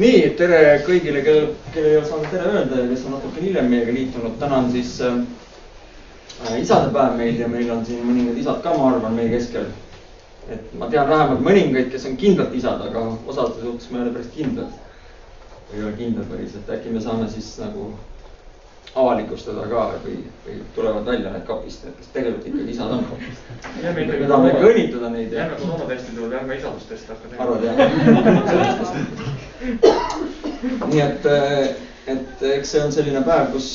nii, tere kõigile, kellel, kellel ei ole saanud tere öelda ja kes on natukene hiljem meiega liitunud. täna on siis äh, isadepäev meil ja meil on siin mõningad isad ka, ma arvan, meie keskel. et ma tean vähemalt mõningaid, kes on kindlalt isad, aga osade suhtes ma ei ole päris kindlad. ei ole kindlad päris, et äkki me saame siis nagu avalikustada ka või, või tulevad välja need kapist, need, kes tegelikult ikkagi isad on. me tahame ikka õnnitleda neid. jääme koroonatesti juurde, ärme isadustest hakka tegema. arvad jah? nii et, et eks see on selline päev, kus,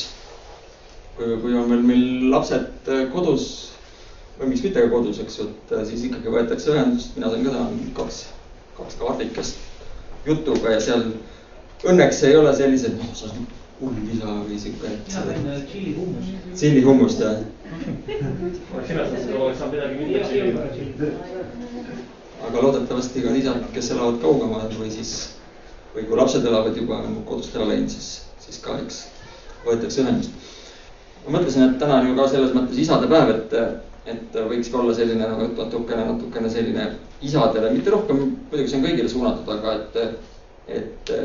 kui, kui on veel meil lapsed kodus või miks mitte ka kodus, eks ju, et siis ikkagi võetakse ühendust, mina sain ka täna kaks, kaks kavardikest jutuga ja seal õnneks ei ole sellised, noh, sa oled hullisa või sihuke. tšilli hummus. tšilli hummust jah. oleks imestanud, et oleks saanud midagi mitte tšilli. aga loodetavasti ka lisad, kes elavad kaugemal või siis, või kui lapsed elavad juba kodust ära läinud, siis, siis ka eks võetakse ühendust. ma mõtlesin, et täna on ju ka selles mõttes isadepäev, et, et võikski olla selline nagu natukene, natukene selline isadele, mitte rohkem, muidugi see on kõigile suunatud, aga et, et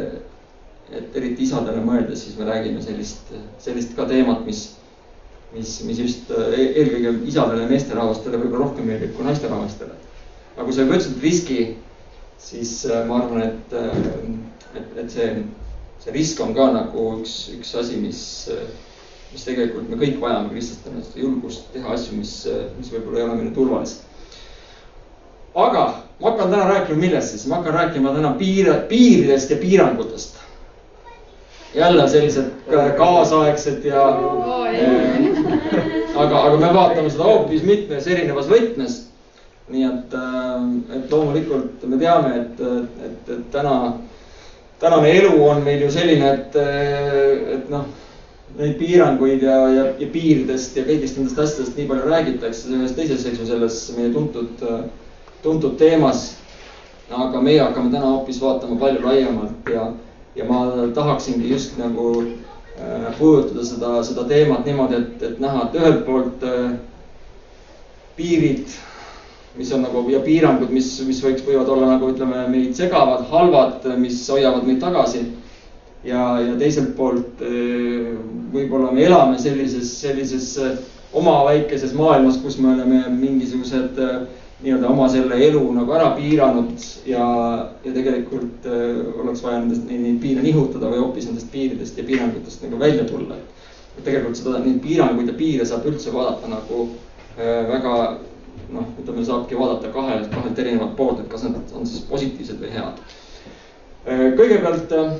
et eriti isadele mõeldes, siis me räägime sellist, sellist ka teemat, mis, mis, mis just eelkõige isadele, meesterahvastele võib-olla rohkem meeldib kui naisterahvastele. aga kui sa juba ütlesid riski, siis ma arvan, et, et, et see, see risk on ka nagu üks, üks asi, mis, mis tegelikult me kõik vajame kristlastel, seda julgust teha asju, mis, mis võib-olla ei ole meile turvalised. aga ma hakkan täna rääkima millest siis, ma hakkan rääkima täna piir, piiridest ja piirangutest jälle sellised kaasaegsed ja äh,. aga, aga me vaatame seda hoopis mitmes erinevas võtmes. nii et äh,, et loomulikult me teame, et, et, et täna, tänane elu on meil ju selline, et, et noh neid piiranguid ja, ja, ja piiridest ja kõigist nendest asjadest nii palju räägitakse ühes teises, ju, selles meie tuntud, tuntud teemas. aga meie hakkame täna hoopis vaatama palju laiemalt ja, ja ma tahaksingi just nagu äh, puudutada seda, seda teemat niimoodi, et, et näha, et ühelt poolt äh, piirid, mis on nagu ja piirangud, mis, mis võiks, võivad olla nagu ütleme, meid segavad, halvad, mis hoiavad meid tagasi. ja, ja teiselt poolt äh, võib-olla me elame sellises, sellises äh, oma väikeses maailmas, kus me oleme mingisugused äh, nii-öelda oma selle elu nagu ära piiranud ja, ja tegelikult oleks vaja nendest, neid piire nihutada või hoopis nendest piiridest ja piirangutest nagu välja tulla. et tegelikult seda, neid piiranguid ja piire saab üldse vaadata nagu väga noh, ütleme, saabki vaadata kahe, kahelt erinevat poolt, et kas nad on siis positiivsed või head äh,. kõigepealt äh,,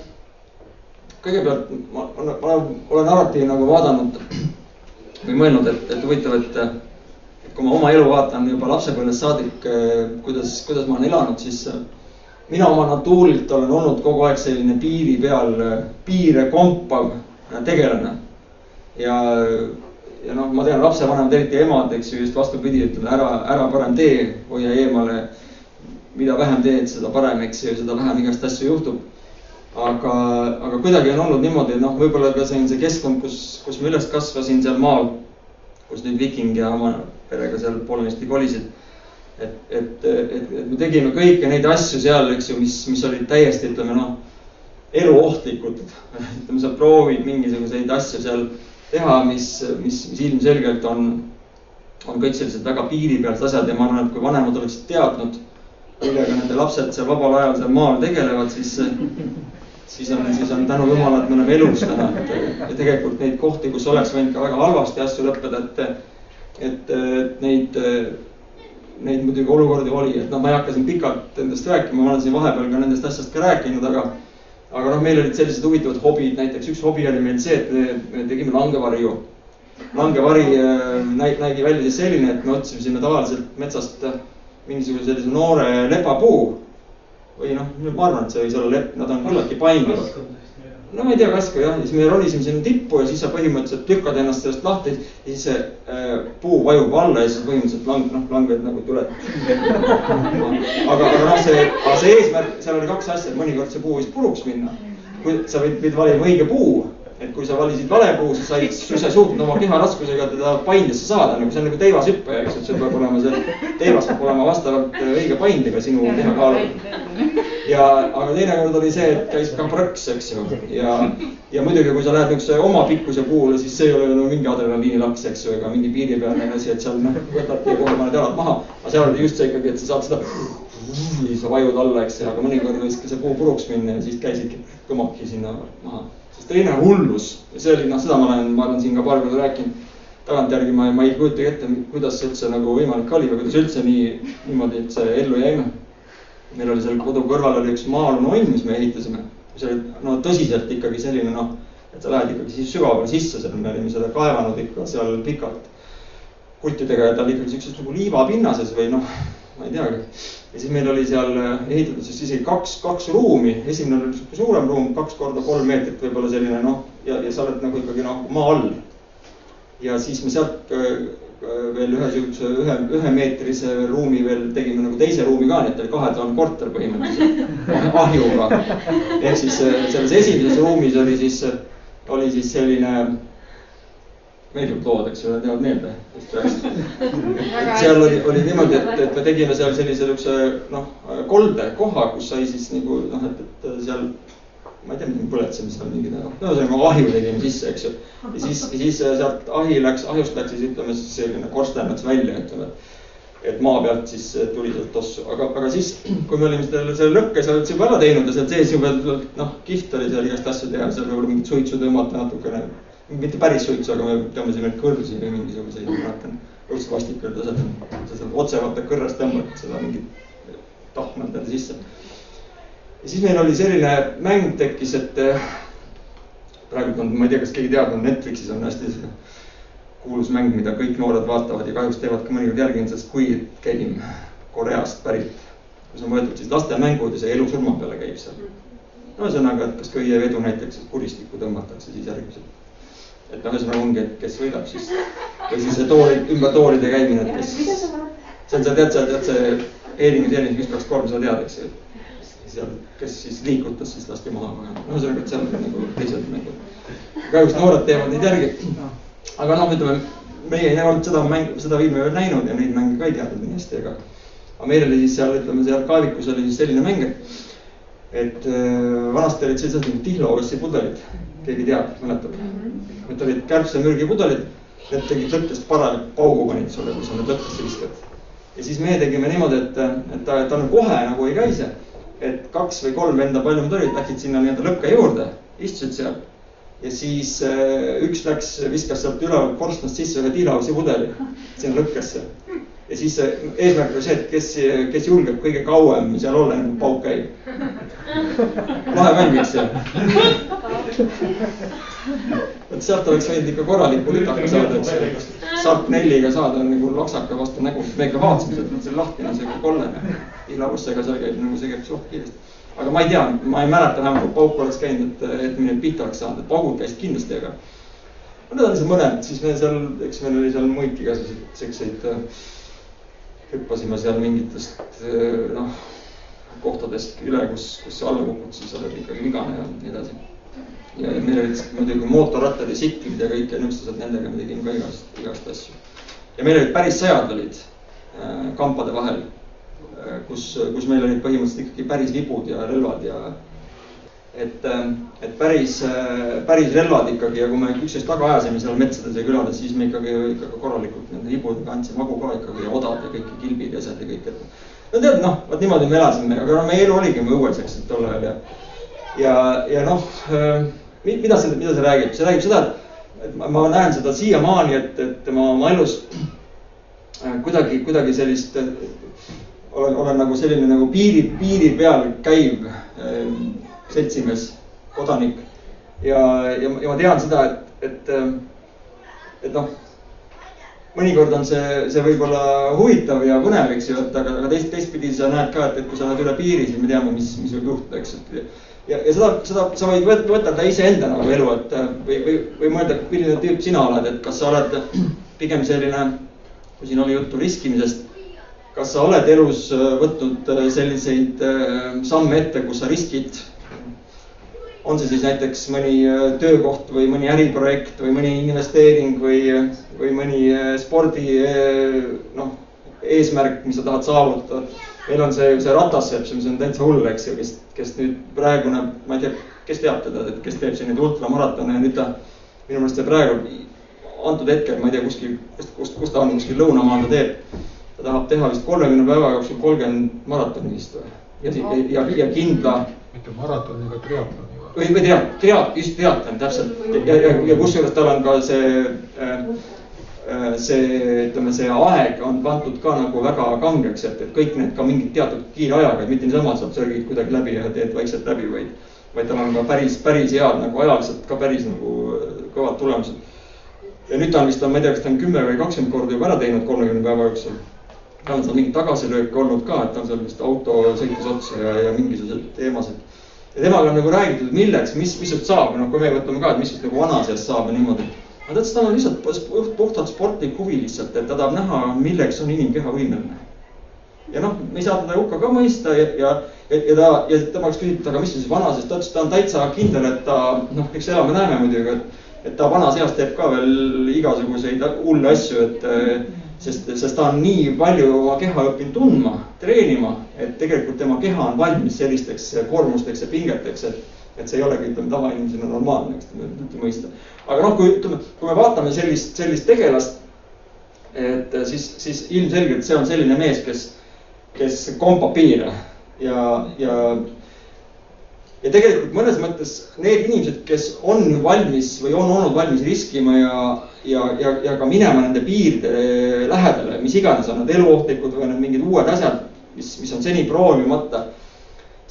kõigepealt ma, ma, ma olen alati nagu vaadanud või mõelnud, et, et huvitav, et kui ma oma elu vaatan juba lapsepõlvest saadik, eh, kuidas, kuidas ma olen elanud, siis mina oma natuurilt olen olnud kogu aeg selline piiri peal, piire kompav tegelane. ja, ja noh, ma tean, lapsevanemad, eriti emad, eks ju, just vastupidi, ütlevad ära, ära parem tee, hoia eemale. mida vähem teed, seda parem, eks ju, seda vähem igast asju juhtub. aga, aga kuidagi on olnud niimoodi, noh, võib-olla ka see on see keskkond, kus, kus ma üles kasvasin seal maal, kus nüüd Viking ja oma perega seal poolenisti kolisid. et, et, et, et me tegime kõiki neid asju seal, eks ju, mis, mis olid täiesti, ütleme noh, eluohtlikud. ütleme, sa proovid mingisuguseid asju seal teha, mis, mis, mis ilmselgelt on, on kõik sellised väga piiripealsed asjad ja ma arvan, et kui vanemad oleksid teadnud, millega nende lapsed seal vabal ajal seal maal tegelevad, siis siis on, siis on tänu jumalale, et me oleme elus täna, ja tegelikult neid kohti, kus oleks võinud ka väga halvasti asju lõppeda, et et, et neid, neid muidugi olukordi oli, et noh, ma ei hakka siin pikalt endast rääkima, ma olen siin vahepeal ka nendest asjadest ka rääkinud, aga aga noh, meil olid sellised huvitavad hobid, näiteks üks hobi oli meil see, et me, me tegime langevarju. langevari äh, näi-, nägi välja siis selline, et me otsisime tavaliselt metsast mingisuguse sellise noore lepapuu. või noh, ma arvan, et see võis olla lepp, nad on küllaltki paindlikud no ma ei tea, kasku jah, ja siis me ronisime sinna tippu ja siis sa põhimõtteliselt lükkad ennast sellest lahti ja siis see äh, puu vajub alla ja siis põhimõtteliselt lang-, noh, langed nagu tuled aga, aga noh, see, aga see eesmärk, seal oli kaks asja, mõnikord see puu võis puruks minna. kui sa võid, võid valima õige puu, et kui sa valisid vale puu, sa ei, siis sa ei suutnud oma keha raskusega teda paindesse saada, nagu see on nagu teivashüppaja, eks, et sul peab olema see, teivas peab olema vastavalt õige paindega sinu kehakaaluga ja, aga teinekord oli see, et käis ka prõks, eks ju, ja, ja muidugi, kui sa lähed niisuguse oma pikkuse puhule, siis see ei ole no mingi adrenaliinilaks, eks ju, ega mingi piiripealne asi, et seal noh, võtad ja kohe paned jalad maha. aga seal oli just see ikkagi, et sa saad seda, siis sa vajud alla, eks ju, aga mõnikord võis ka see puu puruks minna ja siis käisidki kõmaki sinna maha. Teine hullus, see oli noh, seda ma olen, ma olen siin ka paar korda rääkinud tagantjärgi ma, ma ei kujutagi ette, kuidas see üldse nagu võimalik oli või kuidas üldse nii, niimoodi, see ellu jäime. meil oli seal kodu kõrval oli üks maa-alune õnn, mis me ehitasime. see oli no tõsiselt ikkagi selline noh, et sa lähed ikkagi siis sügavale sisse, seal me olime seda kaevanud ikka seal pikalt kuttidega ja ta oli ikkagi siukses nagu liivapinnases või noh, ma ei teagi. Ja siis meil oli seal ehitatud siis isegi kaks, kaks ruumi, esimene oli sihuke suurem ruum, kaks korda kolm meetrit võib-olla selline noh, ja, ja sa oled nagu ikkagi noh, maa all ja siis me sealt äh, äh, veel ühe siukse ühe, ühemeetrise ruumi veel tegime nagu teise ruumi ka, nii et oli kahetoaline korter põhimõtteliselt ahjuga. ehk siis äh, selles esimeses ruumis oli siis, oli siis selline meeldivad lood, eks ju, teevad meelde. seal oli, oli niimoodi, et, et me tegime seal sellise niisuguse noh, koldekoha, kus sai siis nagu noh, et, et seal ma ei tea, mis me põletasime seal mingid, noh, ühesõnaga ahju tegime sisse, eks ju. ja siis, siis sealt ahi läks, ahjust läks siis ütleme siis selline korsten läks välja, ütleme, et. maa pealt siis tuli sealt tossu, aga, aga siis, kui me olime selle, selle lõkke sealt juba ära teinud ja sealt sees juba noh, kihvt oli seal igast asju teha, seal võib-olla mingit suitsu tõmmata natukene. Mitte päris suitsu, aga me tõmbasime kõrsi või mingisuguseid, ma mäletan, õudselt vastik oli tõseta. sa saad otse vaata kõrrest tõmbad seda mingit tahma endale sisse ja siis meil oli selline mäng tekkis, et eh, praegu on, ma ei tea, kas keegi teab, on Netflixis on hästi kuulus mäng, mida kõik noored vaatavad ja kahjuks teevad ka mõnikord järgi, on see Squid Game Koreast pärit. kus on võetud siis laste mängud ja see elu-surma peale käib seal. no ühesõnaga, et kas köievedu näiteks, et kuristikku tõmmatakse siis järgmisel. Et noh, ühesõnaga ongi, et kes võidab siis või siis see tooli, ümber toolide käimine, et kes. see on see, tead sa, tead see Eeringi selline üks, kaks, kolm, sa tead, eks ju seal, kes siis liigutas, siis lasti maha kohe. no ühesõnaga, et seal on nagu teised mängud. kahjuks noored teevad neid järgi. aga noh, ütleme meie ei olnud seda mängu, seda filmi veel näinud ja neid mänge ka ei teadnud nii hästi, aga. aga meil oli siis seal, ütleme seal kaevikus oli siis selline mäng, et. Et äh, vanasti olid sellised nagu Tihlo-Ossi pudelid, keegi teab, mäletab. et olid kärbsemürgi pudelid, need tegid lõttest parem paugu panid sulle, kui sa need lõttesse viskad ja siis meie tegime niimoodi, et, et ta, ta nagu kohe nagu ei käise et kaks või kolm venda, palju nad olid, läksid sinna nii-öelda lõkke juurde, istusid seal. ja siis äh, üks läks, viskas sealt üleval korstnast sisse ühe tiilausi pudeli sinna lõkkesse. Ja siis eesmärk oli see, et kes, kes julgeb kõige kauem seal olla, enne kui pauk käib. lahe mäng, eks ju. vot sealt oleks võinud ikka korraliku lütaka saada, eks ju. Sharp nelliga saada nagu loksaka vastu nägu, me ikka vaatasime, et see lahtine, see kollane ilaussega seal käib nagu, see käib suht kiiresti. aga ma ei tea, ma ei mäleta vähemalt, et pauk oleks käinud, et, et mind pihta oleks saanud, et paugud käisid kindlasti, aga. need on seal mõned, siis meil seal, eks meil oli seal muidki selliseid, siukseid äh,. Hüppasime seal mingitest äh, noh, kohtadest üle, kus, kus sa alla kukud, siis oled ikkagi vigane ja nii edasi. ja meil olid muidugi mootorrattad ja siklid ja kõik ja niisugused, nendega me tegime ka igast, igast asju. ja meil olid päris sõjad olid äh, kampade vahel Äh, kus, kus meil olid põhimõtteliselt ikkagi päris libud ja relvad ja et, äh, et päris, äh, päris relvad ikkagi ja kui me üksteist taga ajasime seal metsades ja külades, siis me ikkagi, ikkagi korralikult nende libudega andsime hagu ka ikkagi ja odad ja kõik kilbid ja asjad ja kõik, et. no tead, noh, vot niimoodi me elasime, aga no meie elu oligi õues, eks, et tol ajal ja. ja, ja noh, mida see, mida see räägib, see räägib seda, et, et ma, ma näen seda siiamaani, et, et ma oma elus kuidagi, kuidagi sellist olen, olen nagu selline nagu piiri, piiri peal käiv äh, seltsimees, kodanik. ja, ja, ja ma tean seda, et, et, et noh, mõnikord on see, see võib-olla huvitav ja põnev, eks ju, et aga, aga teist, teistpidi sa näed ka, et, et kui sa lähed üle piiri, siis me teame, mis, mis võib juhtuda, eks, et. ja, ja seda, seda sa võid võtada iseenda nagu elu, et või, või, või mõelda, milline tüüp sina oled, et kas sa oled pigem selline, kui siin oli juttu riskimisest kas sa oled elus äh, võtnud äh, selliseid äh, samme ette, kus sa riskid? On see siis näiteks mõni töökoht või mõni äriprojekt või mõni investeering või, või mõni spordi noh, eesmärk, mis sa tahad saavutada. meil on see, see Ratassepp, mis on täitsa hull, eks ju, kes, kes nüüd praegune, ma ei tea, kes teab teda, et kes teeb siin neid ultramaratone ja nüüd ta minu meelest see praegu antud hetkel, ma ei tea, kuskil, kust, kust, kus ta on, kuskil lõunamaal ta teeb. ta tahab teha vist kolmekümne päeva jooksul kolmkümmend maratoni vist või? ja, ja, ja kindla. mitte maratoni, aga triatloni. Või, või tead, triat-, just triatlon täpselt ja, ja, ja kusjuures tal on ka see äh, Äh, see, ütleme, see aeg on pandud ka nagu väga kangeks, et, et kõik need ka mingid teatud kiire ajaga, et mitte niisama, sa sörgid kuidagi läbi ja teed vaikselt läbi, vaid, vaid tal on ka päris, päris head nagu ajaliselt ka päris nagu äh, kõvad tulemused. ja nüüd ta on vist, ma ei tea, kas ta on kümme või kakskümmend korda juba ära teinud kolmekümne päeva jooksul. tal on seal mingeid tagasilööke olnud ka, et ta on seal vist auto sõitis otsa ja, ja mingisugused teemased. Ja temaga on nagu räägitud, milleks, mis, mis sust saab, noh, kui me võtame ka, et mis nagu vanas eas saab ja niimoodi aga tead, tal on lihtsalt puhtalt sportlik huvi lihtsalt, et ta tahab näha, milleks on inimkeha võimeline. ja noh, me ei saa teda hukka ka mõista ja, ja, ja, ja ta ja tema käest küsiti, aga mis sa siis vanases, ta ütles, ta on täitsa kindel, et ta noh, eks elame-näeme muidugi, et. et ta vanas eas teeb ka veel igasuguseid hulle asju, et sest, sest ta on nii palju oma keha õppinud tundma, treenima, et tegelikult tema keha on valmis sellisteks koormusteks ja pingeteks, et et see ei olegi, ütleme, tavainimesena normaalne, eks te mõista. aga noh, kui ütleme, kui me vaatame sellist, sellist tegelast, et siis, siis ilmselgelt see on selline mees, kes, kes kompab piire ja, ja ja tegelikult mõnes mõttes need inimesed, kes on valmis või on olnud valmis riskima ja, ja, ja, ja ka minema nende piiride lähedale, mis iganes on nad eluohtlikud või on need mingid uued asjad, mis, mis on seni proovimata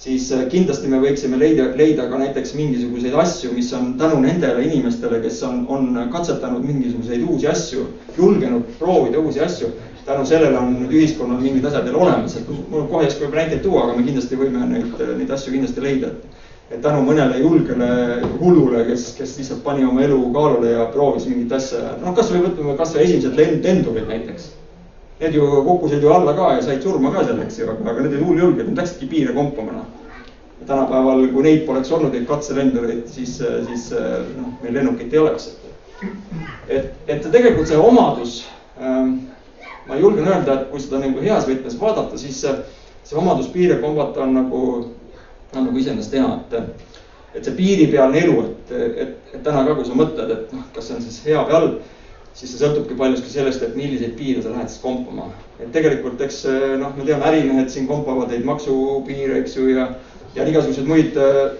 siis äh, kindlasti me võiksime leida, leida ka näiteks mingisuguseid asju, mis on tänu nendele inimestele, kes on, on katsetanud mingisuguseid uusi asju, julgenud proovida uusi asju. tänu sellele on nüüd ühiskonnal mingid asjad veel olemas, et mul kohe ei oska võib-olla näiteid tuua, aga me kindlasti võime neid, neid asju kindlasti leida. et tänu mõnele julgele hullule, kes, kes lihtsalt pani oma elu kaalule ja proovis mingit asja, noh, kasvõi võtame kasvõi esimesed lend, lendurid näiteks Need ju kukkusid ju alla ka ja said surma ka seal, eks ju, aga, aga need olid hulljulged, nad läksidki piire kompama, noh. tänapäeval, kui neid poleks olnud, neid katselendureid, siis, siis noh, meil lennukit ei oleks. et, et tegelikult see omadus ähm,, ma julgen öelda, et kui seda nagu heas võtmes vaadata, siis see, see omadus piire kombata on nagu, on nagu iseenesest hea, et, et see piiripealne elu, et, et, et täna ka, kui sa mõtled, et noh, kas see on siis hea või halb siis see sõltubki paljuski sellest, et milliseid piire sa lähed siis kompama. et tegelikult, eks noh, me teame, ärimehed siin kompavad neid maksupiire, eks ju, ja, ja igasuguseid muid äh,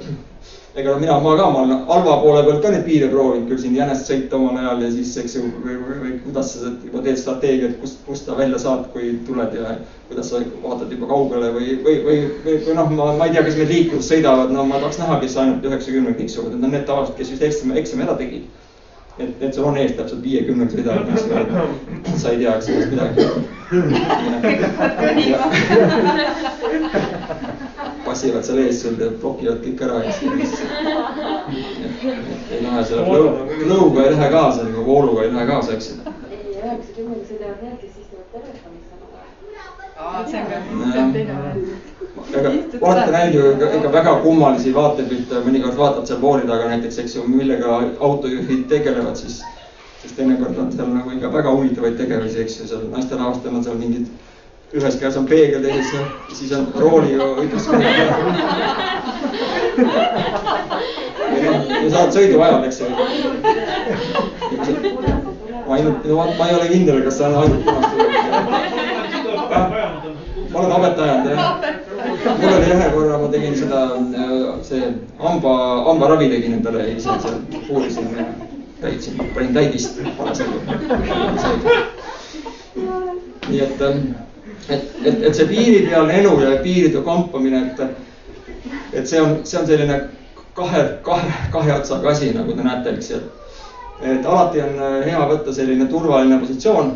ega mina, ma ka, ma olen halva poole pealt ka neid piire proovinud küll siin jänest sõita omal ajal ja siis, eks ju, või, või, või kuidas sa juba teed strateegiat, kust, kust sa välja saad, kui tuled ja kuidas sa vaatad juba kaugele või, või, või, või, või noh, ma, ma ei tea, kes meil liikluses sõidavad, no ma tahaks näha, kes ainult üheksakümne tiksuvad, need on need tavaliselt, kes vist eksami, eksami ära tegid et, et sul on ees täpselt eks ju, et sa ei tea sellest midagi. passivad seal ees sul ja blokivad kõik ära, eks ju. ei lähe selle lõuga ei lähe kaasa, nagu vooluga ei lähe kaasa, eks ei, üheksakümnendal sõidavad need, kes istuvad telefonis samal ajal. see on ka, see on teine variant aga ju ikka, ikka väga kummalisi vaatepilte, mõnikord vaatad seal vooli taga näiteks, eks ju, millega autojuhid tegelevad, siis. siis teinekord on seal nagu ikka väga huvitavaid tegevusi, eks ju, seal naisterahvastel on seal mingid. Ühes käes on peegel, teises siis on rooliga ütleks. ja saad sõidu ajal, eks ju. ma ainult, ma ei ole kindel, kas see on ainult punast ma olen habet ajanud jah mul oli ühe korra, ma tegin seda, see hamba, hambaravi tegin endale ise seal, uurisin ja täitsin, panin täidist parasjagu. nii et, et, et, et see piiripealne elu ja piiride kompamine, et, et see on, see on selline kahe, kahe, kahe otsaga asi, nagu te näete, eks ju. et alati on hea võtta selline turvaline positsioon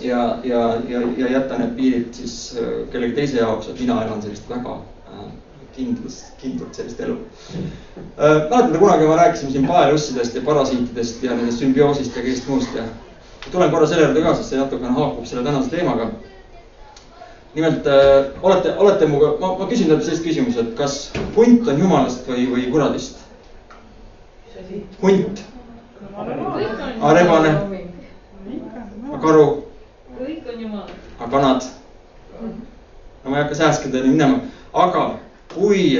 ja, ja, ja, ja jätta need piirid siis äh, kellegi teise jaoks, et mina elan sellist väga äh, kindlust, kindlat sellist elu äh,. mäletate, kunagi me rääkisime siin paelussidest ja parasiitidest ja nendest sümbioosist ja kõigest muust ja tulen korra selle juurde ka, sest see natukene haakub selle tänase teemaga. Nimelt äh, olete, olete minuga, ma, ma küsin teilt sellist küsimust, et kas hunt on jumalast või, või kuradist? hunt. rebane. karu kõik on jumal. aga kanad? no ma ei hakka sääskedeni minema, aga kui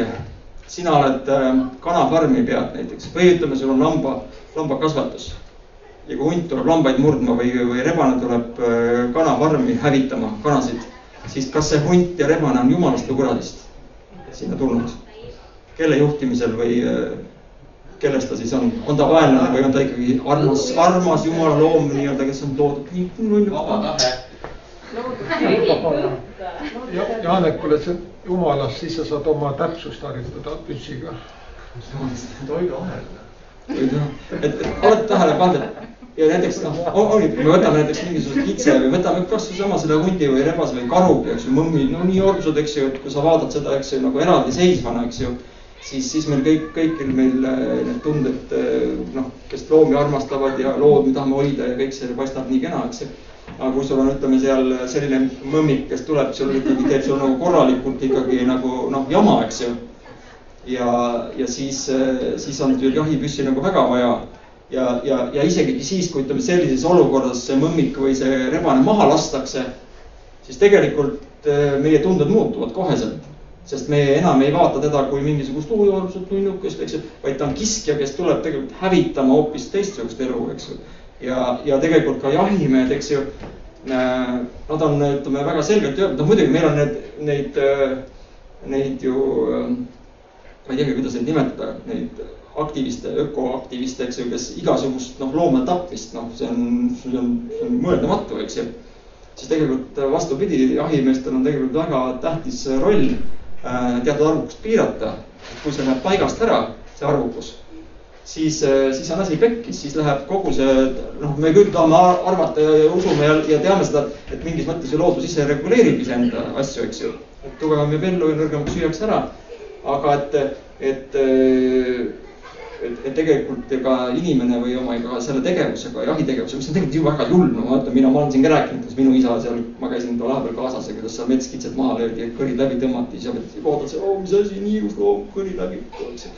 sina oled äh, kanafarmi pead näiteks või ütleme, sul on lamba, lambakasvatus ja kui hunt tuleb lambaid murdma või, või rebane tuleb äh, kanafarmi hävitama kanasid, siis kas see hunt ja rebane on jumalast või kuradist sinna tulnud? kelle juhtimisel või äh, kellest ta siis on, on ta vaenlane või on ta ikkagi armas, armas jumala loom nii-öelda, kes on toodud nii. vaba tahe. ja Janek, kui oled sa jumalast, siis sa saad oma täpsust harjutada püssiga. toiduahel. et, et olete tähele pannud, et ja näiteks noh, ongi, kui me võtame näiteks mingisuguse kitse või võtame kasvõi sama selle hundi või rebase või karugi, eks ju, mõmmi, no nii orsud, eks ju, et kui sa vaatad seda, eks ju, nagu eraldiseisvana, eks ju siis, siis meil kõik, kõigil meil äh, need tunded, äh, noh, kes loomi armastavad ja lood me tahame hoida ja kõik see paistab nii kena, eks ju. aga kui sul on, ütleme seal selline mõmmik, kes tuleb, sul ikkagi teeb sul nagu korralikult ikkagi nagu noh, jama, eks ju. ja, ja siis, äh, siis on küll jahipüssi nagu väga vaja. Ja, ja, ja isegi siis, kui ütleme sellises olukorras see mõmmik või see rebane maha lastakse, siis tegelikult meie tunded muutuvad koheselt sest me enam ei vaata teda kui mingisugust ujujoorsut nunnukest, eks ju, vaid ta on kiskja, kes tuleb tegelikult hävitama hoopis teistsugust elu, eks ju. ja, ja tegelikult ka jahimehed, eks ju, äh, nad on, ütleme väga selgelt öelnud, noh muidugi meil on need, neid, äh, neid ju, äh, ma ei teagi, kuidas neid nimetada, neid aktiviste, ökoaktiviste, eks ju, kes igasugust noh, loomade tapmist, noh, see on, see on, see on mõeldamatu, eks ju. siis tegelikult vastupidi, jahimeestel on tegelikult väga tähtis roll Äh, teatud arvukust piirata. kui see läheb paigast ära, see arvukus, siis, äh, siis on asi pekkis, siis läheb kogu see, noh, me küll tahame arvata ja, ja usume ja, ja teame seda, et mingis mõttes ju loodus ise reguleerib iseenda asju, eks ju. tugevam jääb ellu ja nõrgemaks süüakse ära. aga et, et äh, et, et tegelikult ega inimene või oma ega selle tegevusega, jahitegevusega, mis on tegelikult ju väga julm, no ütlen, mina, ma olen siin ka rääkinud, kuidas minu isa seal, ma käisin too vahepeal kaasas ja kuidas seal metskitsed maha löödi ja kõrid läbi tõmmati, siis sa vaatad, oo, mis asi, nii ilus loom, kõri läbi, eks ju.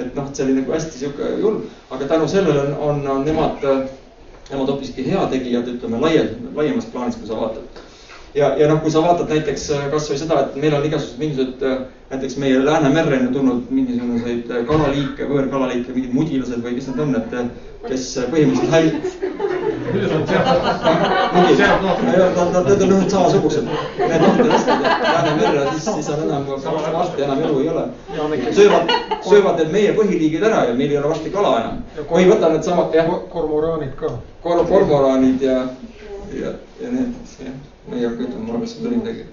et noh, see oli nagu hästi sihuke julm, aga tänu sellele on, on, on nemad, nemad hoopiski heategijad, ütleme laiem, laiemas plaanis, kui sa vaatad ja, ja noh, kui sa vaatad näiteks äh, kasvõi seda, et meil on igasugused mingisugused, äh, näiteks meie Läänemerre on tulnud mingisuguseid äh, kalaliike, võõrkalaliike, mingid mudilased või kes need on, et kes põhimõtteliselt häi-. Need on ühed samasugused, need on tõesti Läänemerre, siis, siis on enam, varsti enam elu ei ole. söövad, söövad need meie põhiliigid ära ja meil ei ole varsti kala enam. või võta needsamad, jah. kormoraanid ka. kor-, kormoraanid ja, ja, ja need, jah ma ei hakka ütlema, mul oleks tuli midagi.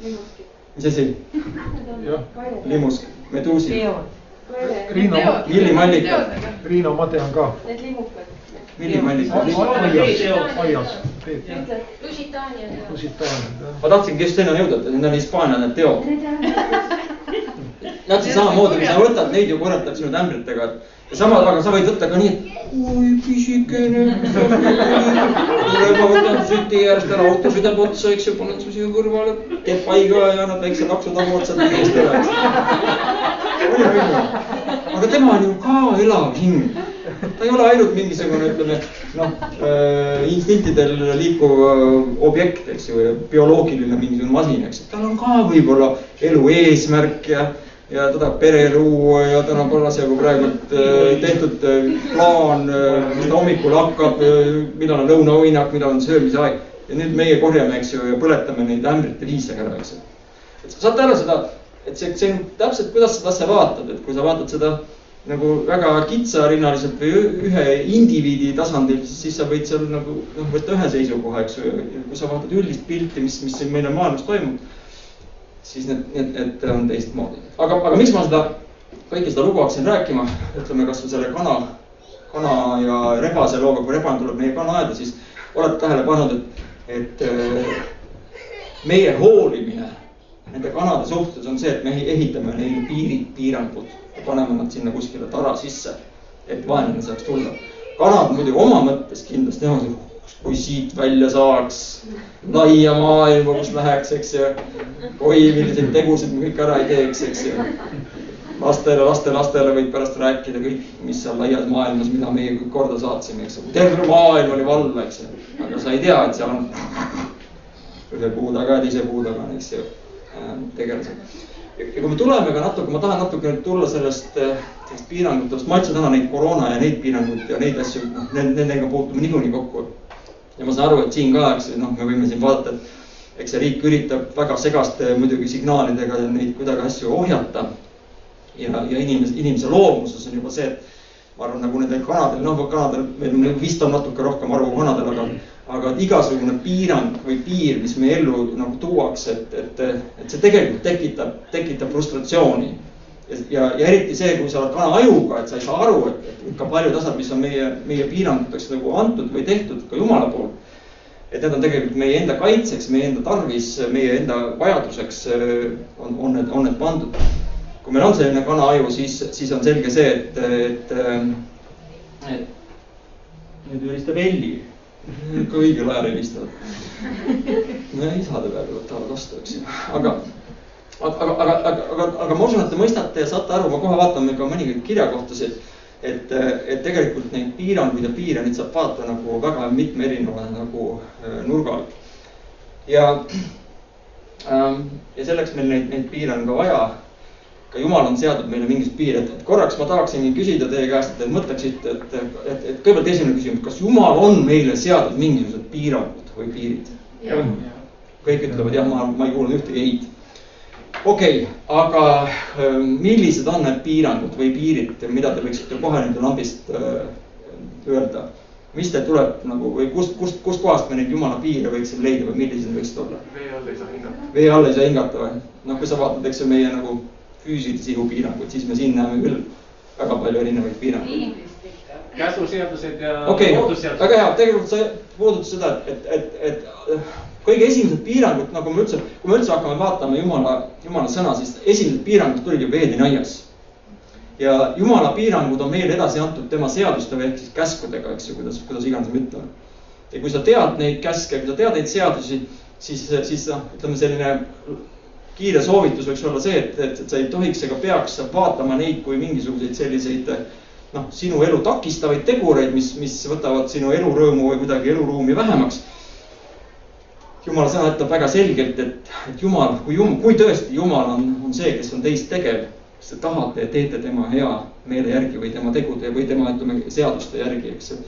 mis asi? limusk, meduusi. Riino, Villimallik. Riino Made on ka. Need limukad. villimallik. aias, aias. Lusitaania. Lusitaania, ma tahtsingi just sinna jõuda, et need on Hispaania need teod. Nad siis samamoodi, kui sa võtad neid ju korratab sinu ämbritega ja samal, aga sa võid võtta ka nii, et oi pisikene. ma võtan süti äärest ära, auto sõidab otsa, eks ju, panen su siia kõrvale, teed paiga ja annad väikse laksu taguotsad eest ära, aga tema on ju ka elav hing. ta ei ole ainult mingisugune, ütleme noh äh, instinktidel liikuv äh, objekt, eks ju, bioloogiline mingisugune masin, eks, tal on ka võib-olla elu eesmärk ja ja ta tahab pere luua ja tal on parasjagu praegult äh, tehtud äh, plaan äh,, mis ta hommikul hakkab, millal on lõunaõinak, millal on söömise aeg. ja nüüd meie korjame, eks ju, ja põletame neid ämbrite viisega ära, eks ju. et saate aru seda, et see, see on täpselt, kuidas seda asja vaatad, et kui sa vaatad seda nagu väga kitsarinnaliselt või ühe indiviidi tasandil, siis sa võid seal nagu noh, võtta ühe seisukoha, eks ju, ja kui sa vaatad üldist pilti, mis, mis siin meil maailmas toimub siis need, need, need on teistmoodi. aga, aga miks ma seda, kõike seda lugu hakkasin rääkima, ütleme kasvõi selle kana, kana ja rebase looga, kui rebane tuleb meie kanaaeda, siis olete tähele pannud, et, et meie hoolimine nende kanade suhtes on see, et me ehitame neile piirid, piirangud ja paneme nad sinna kuskile tara sisse, et vaenlane saaks tulla. kanad muidugi oma mõttes kindlasti nemad kui siit välja saaks laia maailma, kus läheks, eks ju. oi, milliseid tegusid me kõik ära ei teeks, eks ju. lastele, lastelastele võid pärast rääkida kõik, mis seal laias maailmas, mida meie kõik korda saatsime, eks ju. terve maailm oli valla, eks ju. aga sa ei tea, et seal on ühe puu taga ja teise puu taga, eks ju. tegelased. ja kui me tuleme ka natuke, ma tahan natuke nüüd tulla sellest, sellest piirangutest, ma ütlesin täna neid koroona ja neid piiranguid ja neid asju, noh, nendega puutume niikuinii kokku. Ja ma saan aru, et siin ka, eks noh, me võime siin vaadata, et eks see riik üritab väga segaste muidugi signaalidega neid kuidagi asju ohjata. ja, ja inimese, inimese loomuses on juba see, et ma arvan, nagu nendel kanadel, noh, kanadel, meil vist on natuke rohkem arvu kanadel, aga, aga igasugune piirang või piir, mis meie ellu nagu tuuakse, et, et, et see tegelikult tekitab, tekitab frustratsiooni. Ja, ja eriti see, kui sa oled kana ajuga, et sa ei saa aru, et, et ka paljud asjad, mis on meie, meie piiranguteks nagu antud või tehtud ka jumala poolt. et need on tegelikult meie enda kaitseks, meie enda tarvis, meie enda vajaduseks on, on need, on need pandud kui meil on selline kana-aju, siis, siis on selge see, et, et, et nüüd helistab Elli. ikka õigel ajal helistavad. no isade peale võtavad vastu, eks ju, aga aga, aga, aga, aga, aga, aga ma usun, et te mõistate ja saate aru, ma kohe vaatan ka mõningaid kirjakohtasid, et, et tegelikult neid piiranguid ja piire, neid saab vaadata nagu väga mitme erineva nagu nurga alt. ja, ja selleks meil neid, neid piire on ka vaja ka jumal on seadnud meile mingisugused piirid, et korraks ma tahaksingi küsida teie käest, et te mõtleksite, et, et, et, et kõigepealt esimene küsimus, kas jumal on meile seadnud mingisugused piirangud või piirid? kõik ütlevad jah, ma, ma ei kuulnud ühtegi ei. Okei okay,, aga äh, millised on need piirangud või piirid, mida te võiksite kohe nende lambist äh, öelda? mis teil tuleb nagu või kust, kust, kustkohast me neid jumala piire võiksime leida või millised võiksid olla? vee all ei saa hingata. vee all ei saa hingata või? noh, kui sa vaatad, eks ju meie nagu füüsilisi ihupiiranguid, siis me siin näeme küll väga palju erinevaid piiranguid. käsuseadused ja okay, loodusseadused. väga hea, tegelikult sa puudutasid seda, et, et, et, et kõige esimesed piirangud, nagu me üldse, kui me üldse hakkame vaatama Jumala, Jumala sõna, siis esimesed piirangud tulid ju Veedeni aias. ja Jumala piirangud on meile edasi antud tema seadustega ehk siis käskudega, eks ju, kuidas, kuidas iganes me ütleme. ja kui sa tead neid käske, kui sa tead neid seadusi, siis, siis noh, ütleme selline kiire soovitus võiks olla see, et, et, et sa ei tohiks ega peaks vaatama neid kui mingisuguseid selliseid noh, sinu elu takistavaid tegureid, mis, mis võtavad sinu elurõõmu või kuidagi eluruumi vähemaks. Jumala sõna ütleb väga selgelt, et, et jumal, kui jum-, kui tõesti jumal on, on see, kes on teist tegev, siis te tahate ja teete tema hea meele järgi või tema tegude või tema, ütleme, seaduste järgi, eks ju.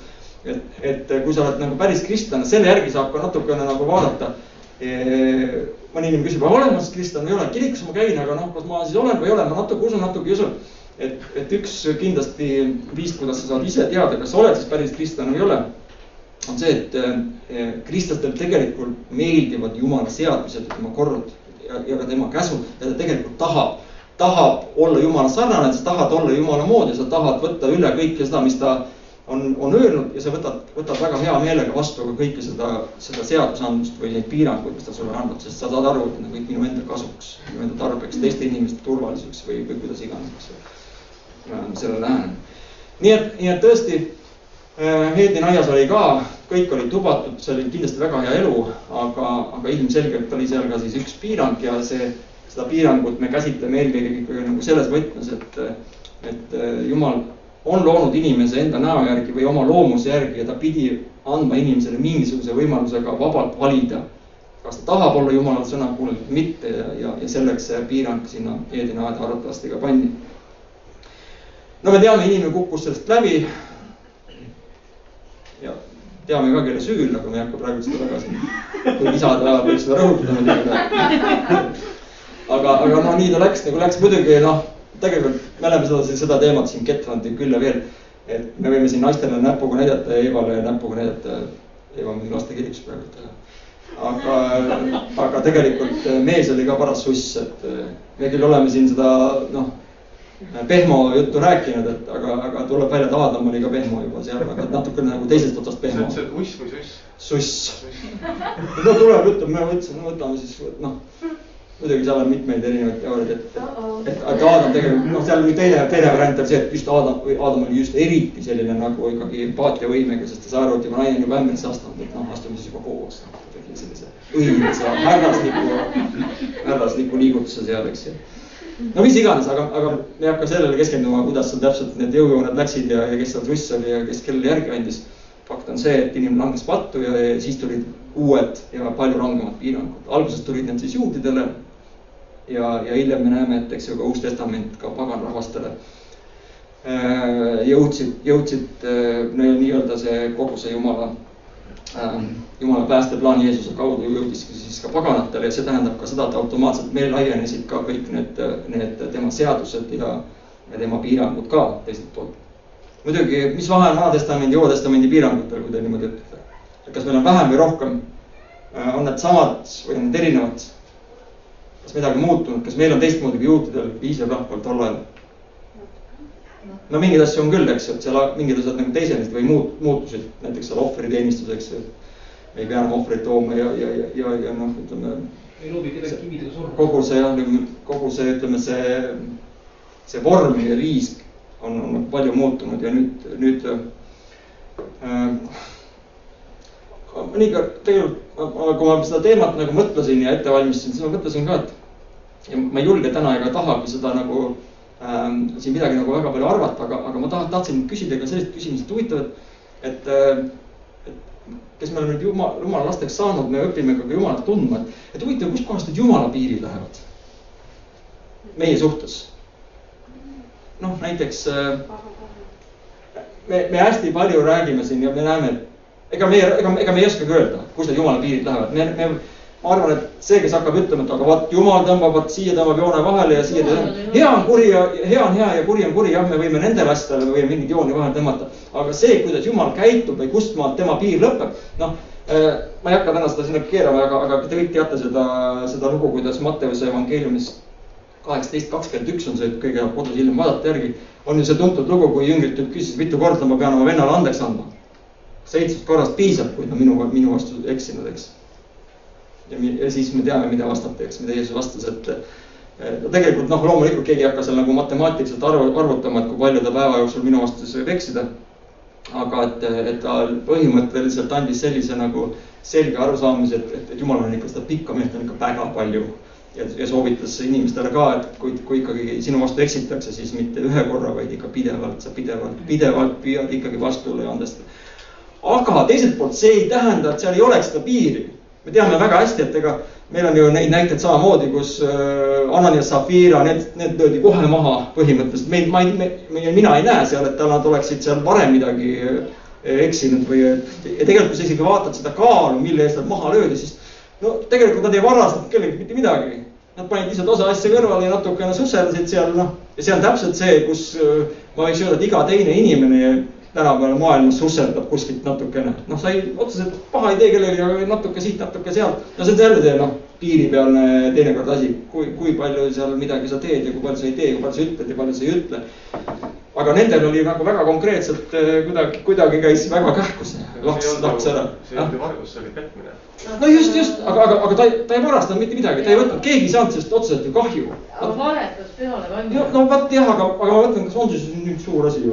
et, et kui sa oled nagu päris kristlane, selle järgi saab ka natukene nagu vaadata mõni inimene küsib, olen ma siis kristlane või ei ole, kirikus ma käin, aga noh, kas ma siis olen või ei ole, ma natuke usun, natuke ei usu. et, et üks kindlasti viis, kuidas sa saad ise teada, kas sa oled siis päris kristlane või ei ole, on see, et eh, kristlastel tegelikult meeldivad Jumala seadused ja tema kord ja, ja ka tema käsud ja ta tegelikult tahab, tahab olla Jumala sarnane, sa tahad olla Jumala moodi, sa tahad võtta üle kõike seda, mis ta on, on öelnud ja sa võtad, võtad väga hea meelega vastu ka kõike seda, seda seadusandlust või neid piiranguid, mis ta sulle andnud, sest sa saad aru, et need on kõik minu enda kasuks, minu enda tarbeks, teiste inimeste turvalisuseks või, või kuidas iganes, eks ju. sellele lähenen. nii et, nii et tõesti äh,, Heedin aias oli ka, kõik olid lubatud, see oli kindlasti väga hea elu, aga, aga ilmselgelt oli seal ka siis üks piirang ja see, seda piirangut me käsitleme eelkõige ikkagi nagu selles võtmes, et, et äh, jumal on loonud inimese enda näo järgi või oma loomuse järgi ja ta pidi andma inimesele mingisuguse võimaluse ka vabalt valida. kas ta tahab olla jumala sõna kuulajat või mitte ja, ja, ja selleks see piirang sinna Eedini aeda arvatavasti ka pandi. no me teame, inimene kukkus sellest läbi. Ja teame ka, kelle süül, aga me ei hakka praegu seda väga siin, kui isade ajal võiks seda rõhutada muidugi. aga, aga noh, nii ta läks nagu läks muidugi noh tegelikult me oleme seda, seda teemat siin Ketrandi küll ja veel, et me võime siin naistele näpuga näidata ja Eevale näpuga näidata. Eeva on muidugi lastekirikus praegu. aga, aga tegelikult mees oli ka paras suss, et me küll oleme siin seda noh, pehmo juttu rääkinud, et aga, aga tuleb välja, et Aadam oli ka pehmo juba seal, aga natukene nagu teisest otsast pehmo. sa ütlesid uss või suss? suss. no tuleb, ütleme, me mõtlesime, no võtame siis noh muidugi seal on mitmeid erinevaid teooriaid, et, et, et, et Aadam tegelikult, noh, seal oli teine, teine variant oli see, et just Aadam, Aadam oli just eriti selline nagu ikkagi empaatiavõimega, sest ta sai aru, et juba naine on juba ämbrisse astunud, et noh, astume siis juba koos. tegi sellise õilsa härrasliku, härrasliku liigutuse seal, eks ju. No mis iganes, aga, aga me ei hakka sellele keskenduma, kuidas seal täpselt need jõujooned läksid ja, ja kes seal suss oli ja kes kellele järgi andis. fakt on see, et inimene langes pattu ja, ja siis tulid uued ja palju rangemad piirangud. alguses tulid need siis juutidele ja, ja hiljem me näeme, et eks ju ka Uus Testament ka paganrahvastele äh, jõudsid, jõudsid nii-öelda see kogu see Jumala, Jumala päästeplaan Jeesuse kaudu jõudiski siis ka paganatele ja see tähendab ka seda, et automaatselt meil laienesid ka kõik need, need tema seadused ja, ja tema piirangud ka teiselt poolt. muidugi, mis vahe on Vana-testamendi ja Uue-testamendi piirangutel, kui te niimoodi ütlete? et kas meil on vähem või rohkem? on need samad või on need erinevad? kas midagi muutunud, kas meil on teistmoodi kui juutidel, Iisraeli rahval tol ajal? No mingeid asju on küll, eks ju, et seal mingid asjad nagu teisenesid või muut-, muutusid, näiteks seal ohvriteenistus, eks ju. ei pea enam ohvreid tooma ja, ja, ja, ja, ja noh, ütleme. ei loobi kedagi kividega surma. kogu see jah, kogu see, ütleme see, see vorm ja riisk on, on palju muutunud ja nüüd, nüüd äh, mõnikord tegelikult, kui ma seda teemat nagu mõtlesin ja ette valmistasin, siis ma mõtlesin ka, et ja ma ei julge täna ega tahagi seda nagu ähm, siin midagi nagu väga palju arvata, aga, aga ma tahan, tahtsin küsida ka sellist küsimust, et huvitav, et, et, et kes me oleme nüüd jumal, jumala lasteks saanud, me õpime ka Jumalat tundma, et, et huvitav, kuskohast need jumala piirid lähevad meie suhtes. noh, näiteks äh, me, me hästi palju räägime siin ja me näeme, et ega meie, ega, ega me ei oskagi öelda, kus need jumala piirid lähevad, me, me, ma arvan, et see, kes hakkab ütlema, et aga vot jumal tõmbab, vot siia tõmbab joone vahele ja siia tõmbab. hea on kuri ja hea on hea ja kuri on kuri, jah, me võime nendele asjadele, me võime mingeid jooni vahele tõmmata. aga see, kuidas jumal käitub või kust maalt tema piir lõpeb, noh äh, ma ei hakka täna seda sinna keerama, aga, aga te kõik teate seda, seda lugu, kuidas Matteuse evangeeliumis kaheksateist, kakskümmend üks on see, kõige kodus hiljem vaadata järgi. on ju see tuntud lugu, kui jüngrid küsisid, mitu korda ma pean oma vennale andeks andma seitsmest korrast piisab, kui ta minu, minu vastu eksinud, eks. Ja, siis me teame, mida vastati, eks, mida Jeesus vastas, et no tegelikult noh, loomulikult keegi ei hakka seal nagu matemaatiliselt arvu, arvutama, et kui palju ta päeva jooksul minu vastu siis võib eksida. aga et, et ta põhimõtteliselt andis sellise nagu selge arusaamise, et, et, et jumal on ikka seda pikka meelt on ikka väga palju. ja, ja soovitas inimestele ka, et kui, kui ikkagi sinu vastu eksitakse, siis mitte ühe korra, vaid ikka pidevalt, sa pidevalt, pidevalt püüad ikkagi vastule ja andestada aga teiselt poolt see ei tähenda, et seal ei oleks seda piiri. Me teame väga hästi, et ega meil on ju neid näiteid samamoodi, kus äh, Ananias Zafira, need, need löödi kohe maha põhimõtteliselt. meid, ma ei, mina ei näe seal, et nad oleksid seal varem midagi äh, eksinud või. ja tegelikult, kui sa isegi vaatad seda kaalu, mille eest nad maha löödi, siis no tegelikult nad ei varastanud kellelgi mitte midagi. Nad panid lihtsalt osa asja kõrvale ja natukene susserdasid seal, noh. ja see on täpselt see, kus äh, ma võiks öelda, et iga teine inimene tänapäeval maailmas susserdab kuskilt natukene. noh, sa ei, otseselt paha ei tee kellelegi, aga natuke siit, natuke sealt. no see on jälle see noh, piiripealne teinekord asi, kui, kui palju seal midagi sa teed ja kui palju sa ei tee, kui palju sa ütled ja palju sa ei ütle. aga nendel oli nagu väga konkreetselt eh, kuidagi, kuidagi käis väga kähku see laks, laks ära. see ei olnud ju vargus, see oli petmine. no just, just, aga, aga, aga ta ei, ta ei varastanud mitte midagi, ta ei võtnud, keegi ei saanud sellest otseselt ju kahju. aga valetas peale ka. no, vot jah, aga, aga ma mõtlen, kas on siis nüüd suur asi ju?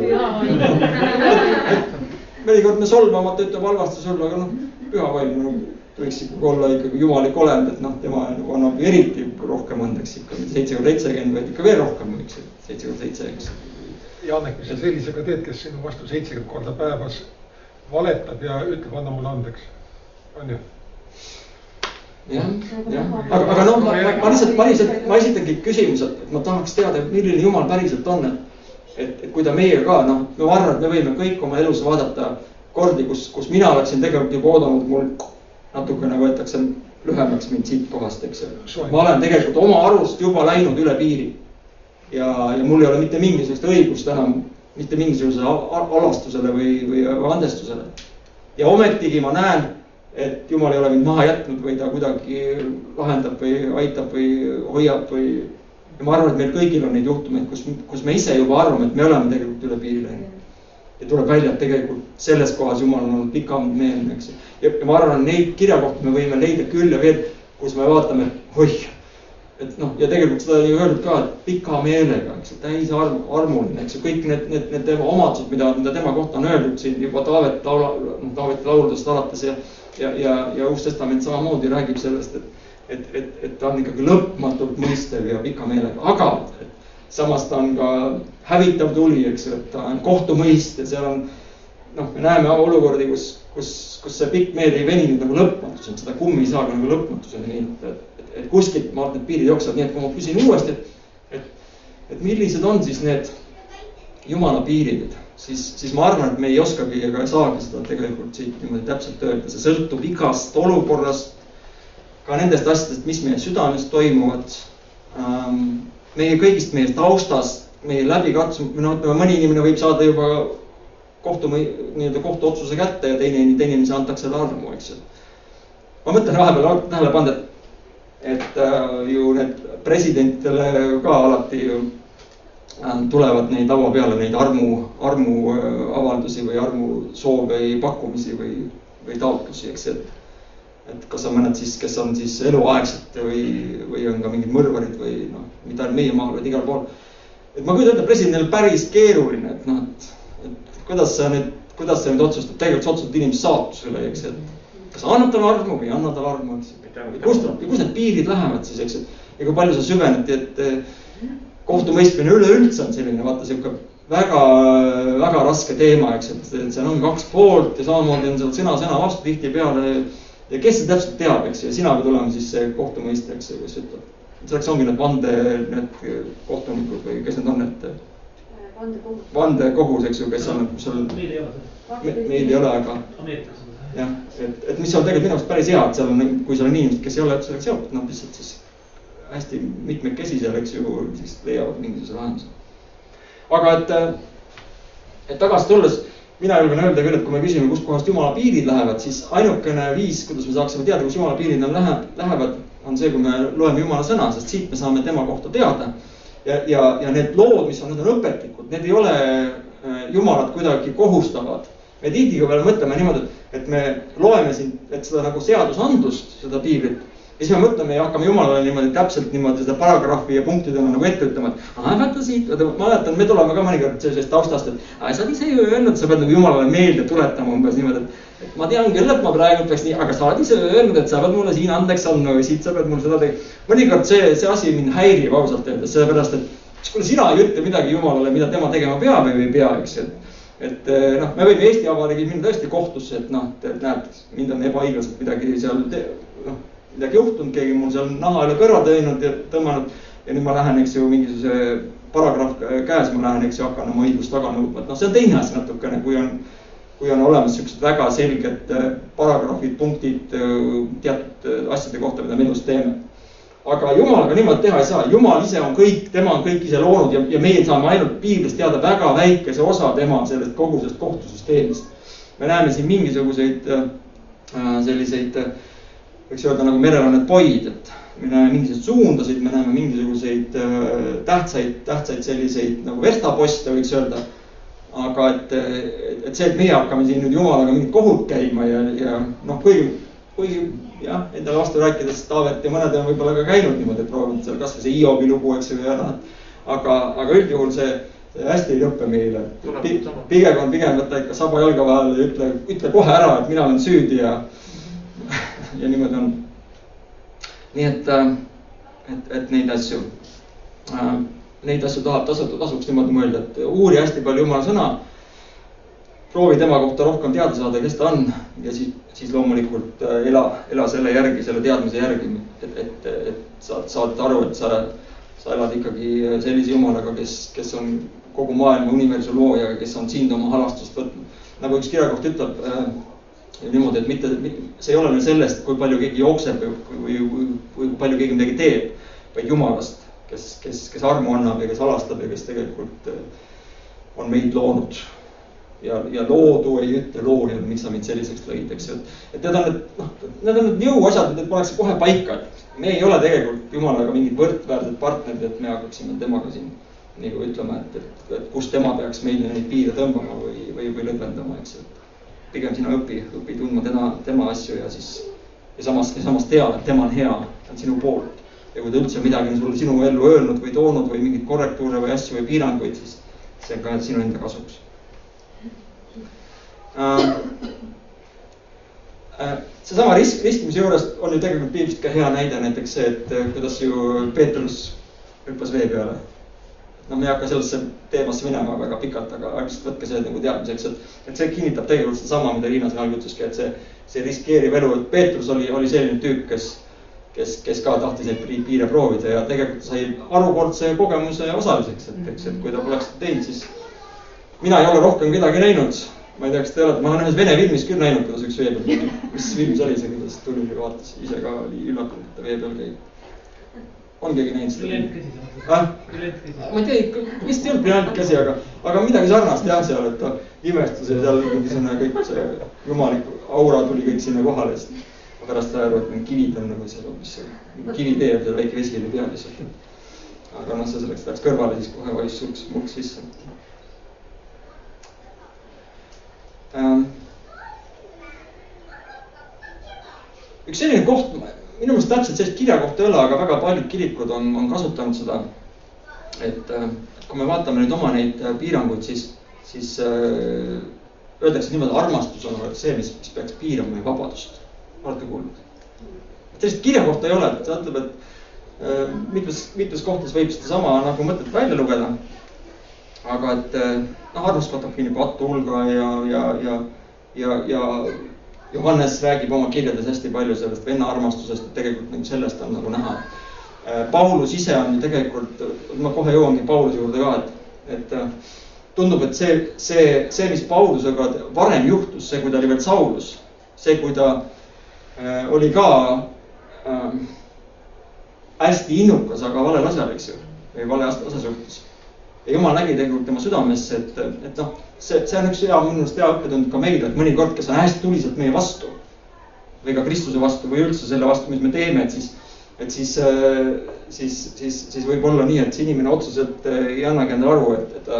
mõnikord me solvamata ütleb halvasti sulle, aga noh, püha vaim no, võiks ikkagi olla ikkagi jumalik olend, et noh, tema nagu annab eriti rohkem andeks ikka, seitse korda seitsekümmend, vaid ikka veel rohkem võiks, seitse korda seitse, eks. Janek, mis sa sellisega teed, kes sinu vastu seitsekümmend korda päevas valetab ja ütleb, anna mulle andeks, on ju? jah, jah, aga, aga noh, ma, ma, lihtsalt, ma lihtsalt, ma esitangi küsimuse, et ma tahaks teada, milline jumal päriselt on, et et, et kui ta meiega ka noh, ma arvan, et me võime kõik oma elus vaadata kordi, kus, kus mina oleksin tegelikult juba oodanud, mul natukene võetakse lühemaks mind siit kohast, eks ju. ma olen tegelikult oma arust juba läinud üle piiri. ja, ja mul ei ole mitte mingisugust õigust enam mitte mingisugusele alastusele või, või andestusele. ja ometigi ma näen, et jumal ei ole mind maha jätnud või ta kuidagi lahendab või aitab või hoiab või ja ma arvan, et meil kõigil on neid juhtumeid, kus, kus me ise juba arvame, et me oleme tegelikult üle piiri läinud. Ja tuleb välja, et tegelikult selles kohas Jumal on olnud pikameelne, eks ju. ja, ma arvan, neid kirjakohti me võime leida küll ja veel, kus me vaatame, oih. et noh, ja tegelikult seda oli öeldud ka, et pika meelega, eks ju, täis arm, armuline, eks ju, kõik need, need, need tema omadused, mida, mida tema kohta on öeldud siin juba Taavet laula, noh Taaveti lauludest alates ja, ja, ja, ja Uus Testament samamoodi räägib sellest, et et, et, et ta on ikkagi lõpmatult mõistev ja pika meelega, aga samas ta on ka hävitav tuli, eks ju, et ta on kohtumõist ja seal on noh, me näeme olukordi, kus, kus, kus see pikk meel ei veninud nagu lõpmatuseni, seda kummi ei saa ka nagu lõpmatuseni viia, et, et, et kuskilt maalt need piirid jooksevad, nii et kui ma küsin uuesti, et, et, et millised on siis need jumala piirid, siis, siis ma arvan, et me ei oskagi ega saagi seda tegelikult siit niimoodi täpselt öelda, see sõltub igast olukorrast, ka nendest asjadest, mis meie südames toimuvad. Ähm,, meie kõigist meie taustast, meie läbikatsumisest, no ütleme, mõni inimene võib saada juba kohtu, nii-öelda kohtuotsuse kätte ja teine, teine inimene antakse talle armu, eks ju. ma mõtlen vahepeal tähele pannud, et, et äh, ju need presidentidele ka alati ju äh, tulevad neid laua peale neid armu, armuavaldusi äh, või armusoove või pakkumisi või, või taotlusi, eks, et et kas on mõned siis, kes on siis eluaegselt või, või on ka mingid mõrvarid või noh, mitte ainult meie maal, vaid igal pool. et ma kujutan ette, presidendil päris keeruline, et noh, et kuidas sa nüüd, kuidas sa nüüd otsustad, tegelikult sa otsustad inimese saatuse üle, eks, et kas annad talle armu või ei anna talle armu, eks. kust, kus need piirid lähevad siis, eks, et ja kui palju sa süvened, et kohtumõistmine üleüldse on selline, vaata sihuke väga, väga raske teema, eks, et seal on kaks poolt ja samamoodi on seal sõna sõna vastu tihtipeale. Ja kes seda täpselt teab, eks, ja sina pead olema siis see kohtumõistja, eks, kes ütleb. selleks ongi need vande, need kohtunikud või kes need on, et vandekohus. vandekohus, eks ju, kes on, on. meil ei ole seda. meil ei ole, aga. Ameerikas on seda. jah, et, et mis on tegelikult minu arust päris hea, et seal on, kui seal on inimesed, kes ei ole sellega seotud, nad lihtsalt siis hästi mitmekesisel, eks ju, siis leiavad mingisuguse lahenduse. aga et, et tagasi tulles, mina julgen öelda küll, et kui me küsime, kustkohast jumala piirid lähevad, siis ainukene viis, kuidas me saaksime teada, kus jumala piirid on lähe, lähevad, on see, kui me loeme jumala sõna, sest siit me saame tema kohta teada ja, ja, ja need lood, mis on, need on õpetlikud, need ei ole äh, jumalat kuidagi kohustavad. me tihtipeale mõtleme niimoodi, et me loeme siin, et seda nagu seadusandlust, seda piiblit ja siis me mõtleme ja hakkame jumalale niimoodi täpselt niimoodi seda paragrahvi ja punktidena nagu ette ütlema, et aa vaata siit, vaata ma mäletan, me tuleme ka mõnikord sellisest taustast, et aa sa oled ise ju öelnud, sa pead nagu jumalale meelde tuletama umbes niimoodi, et ma tean küll, et ma praegu peaks nii, aga sa oled ise öelnud, et sa pead mulle siin andeks andma või siit sa pead mulle seda tegema. mõnikord see, see asi mind häirib ausalt öeldes, sellepärast et kuule, sina ei ütle midagi Jumalale, mida tema tegema peab või ei pea, eks ju. et eh, noh, me võime Eesti Vabariigis minna tõesti kohtusse, et noh, et näed, mind on ebaõiglaselt midagi seal noh, midagi juhtunud, keegi mul seal naha üle kõrva teinud ja tõmmanud ja nüüd ma lähen, eks ju, mingisuguse paragrahv käes, ma lähen, eks ju, hakkan oma õigust taga nõudma, et noh, see on teine asi natukene, kui on kui on olemas niisugused väga selged äh, paragrahvid, punktid äh, teatud äh, asjade kohta, mida me elus teeme. aga jumalaga niimoodi teha ei saa, jumal ise on kõik, tema on kõik ise loonud ja, ja meie saame ainult piiblist teada väga väikese osa tema sellest kogu sellest kohtusüsteemist. me näeme siin mingisuguseid äh, selliseid, võiks öelda nagu need poid, et me näeme mingisuguseid suundasid, me näeme mingisuguseid äh, tähtsaid, tähtsaid selliseid nagu verstaposte, võiks öelda aga et, et see, et meie hakkame siin nüüd jumalaga mingit kohut käima ja, ja noh, kuigi, kuigi jah, endale vastu rääkides Taavet ja mõned on võib-olla ka käinud niimoodi, et proovinud seal kasvõi see Hiobi lugu, eks ju, noh. aga, aga üldjuhul see, see hästi ei lõpe meile. pigem on pigem võtta ikka saba jalga vahele ja ütle, ütle kohe ära, et mina olen süüdi ja, ja niimoodi on. nii et, et, et neid asju äh, neid asju tahab, tasuta, tasuks niimoodi mõelda, et uuri hästi palju jumala sõna. proovi tema kohta rohkem teada saada, kes ta on ja siis, siis loomulikult äh, ela, ela selle järgi, selle teadmise järgi, et, et, et saad, saad aru, et sa, sa elad ikkagi sellise jumalaga, kes, kes on kogu maailma universumi looja, kes on sind oma halastust võtnud. nagu üks kirjakoht ütleb äh, niimoodi, et mitte, see ei ole nüüd sellest, kui palju keegi jookseb või, või, või, kui palju keegi midagi teeb, vaid jumalast kes, kes, kes armu annab ja kes alastab ja kes tegelikult eh, on meid loonud. ja, ja loodu ei ütle loojale, miks sa mind selliseks lõid, eks ju, et, et need on need, noh, need on need jõuasjad, need pannakse kohe paika, et me ei ole tegelikult jumalaga mingid võrdväärsed partnerid, et me hakkaksime temaga siin nagu ütlema, et, et, et kus tema peaks meile neid piire tõmbama või, või, või lõdvendama, eks ju. Pigem sina õpi, õpi tundma tema, tema asju ja siis ja samas, ja samas tea, et tema on hea, ta on sinu poolt ja kui ta üldse midagi on sulle sinu ellu öelnud või toonud või mingeid korrektuure või asju või piiranguid, siis see on ka sinu enda kasuks äh,. Äh, seesama risk, riskimise juures on ju tegelikult piiblist ka hea näide näiteks see, et kuidas ju Peetrus hüppas vee peale. No me ei hakka sellesse teemasse minema väga pikalt, aga lihtsalt võtke see nagu teadmiseks, et, et see kinnitab tegelikult sedasama, mida Riina siin algul ütleski, et see, see riskeeriv elu, et Peetrus oli, oli selline tüüp, kes kes, kes ka tahtis neid pi- piire proovida ja tegelikult sai harukordse kogemuse osaliseks, et eks, et kui ta poleks teinud, siis mina ei ole rohkem kedagi näinud. ma ei tea, kas te olete, ma olen ühes vene filmis küll näinud, kuidas üks vee peal mis film see oli see, kuidas tuli vaatas, ise ka oli üllatunud, et ta vee peal käib. On keegi näinud seda? Ah? ma ei tea, vist ei olnud briljant käsi, aga, aga midagi sarnast jah, seal, et ta imestas ja seal mingisugune kõik see jumalik aura tuli kõik sinna kohale, siis pärast sain aru, et need kivid on nagu seal hoopis, kivi teeb ja väike vesi oli peal lihtsalt. aga noh, see selleks läks kõrvale, siis kohe vajus sulks, mulk sisse ähm.. üks selline koht, minu meelest täpselt sellist kirjakohta ei ole, aga väga paljud kirikud on, on kasutanud seda et äh, kui me vaatame nüüd oma neid äh, piiranguid, siis, siis äh, öeldakse niimoodi, armastus on see, mis, mis peaks piirama meie vabadust. olete kuulnud? sellist kirjakohta ei ole, et ta ütleb, et äh, mitmes, mitmes kohtas võib sedasama nagu mõtet välja lugeda. aga et noh, armastus võtab kinni pattu hulga ja, ja, ja, ja, ja Johannes räägib oma kirjades hästi palju sellest venna armastusest, et tegelikult nagu sellest on nagu näha Äh, Paulus ise on ju tegelikult, ma kohe jõuangi Pauluse juurde ka, et, et äh, tundub, et see, see, see, mis Paulusega varem juhtus, see, kui ta oli veel Saulus, see, kui ta äh, oli ka äh, hästi innukas, aga valel asjal, eks ju, või vale asja suhtes. ja jumal nägi tegelikult tema südamesse, et, et noh, see, see on üks hea, minu arust hea õppetund ka meile, et mõnikord, kes on hästi tuliselt meie vastu või ka Kristuse vastu või üldse selle vastu, mis me teeme, et siis et siis, siis, siis, siis võib olla nii, et see inimene otseselt äh, ei annagi endale aru, et, et ta,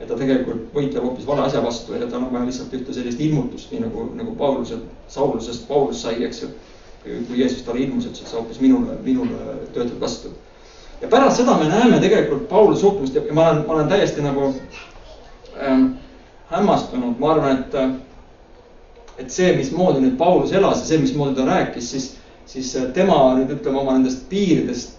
et ta tegelikult võitleb hoopis vale asja vastu ja tal on vaja lihtsalt ühte sellist ilmutust, nii nagu, nagu Pauluse, Saulusest Paulus sai, eks ju. kui Jeesus talle ilmus, ütles, et sa hoopis minule, minule töötad vastu. ja pärast seda me näeme tegelikult Pauluse suhtumist ja ma olen, ma olen täiesti nagu ähm, hämmastunud, ma arvan, et, et see, mismoodi nüüd Paulus elas ja see, mismoodi ta rääkis, siis siis tema nüüd ütleme oma nendest piiridest.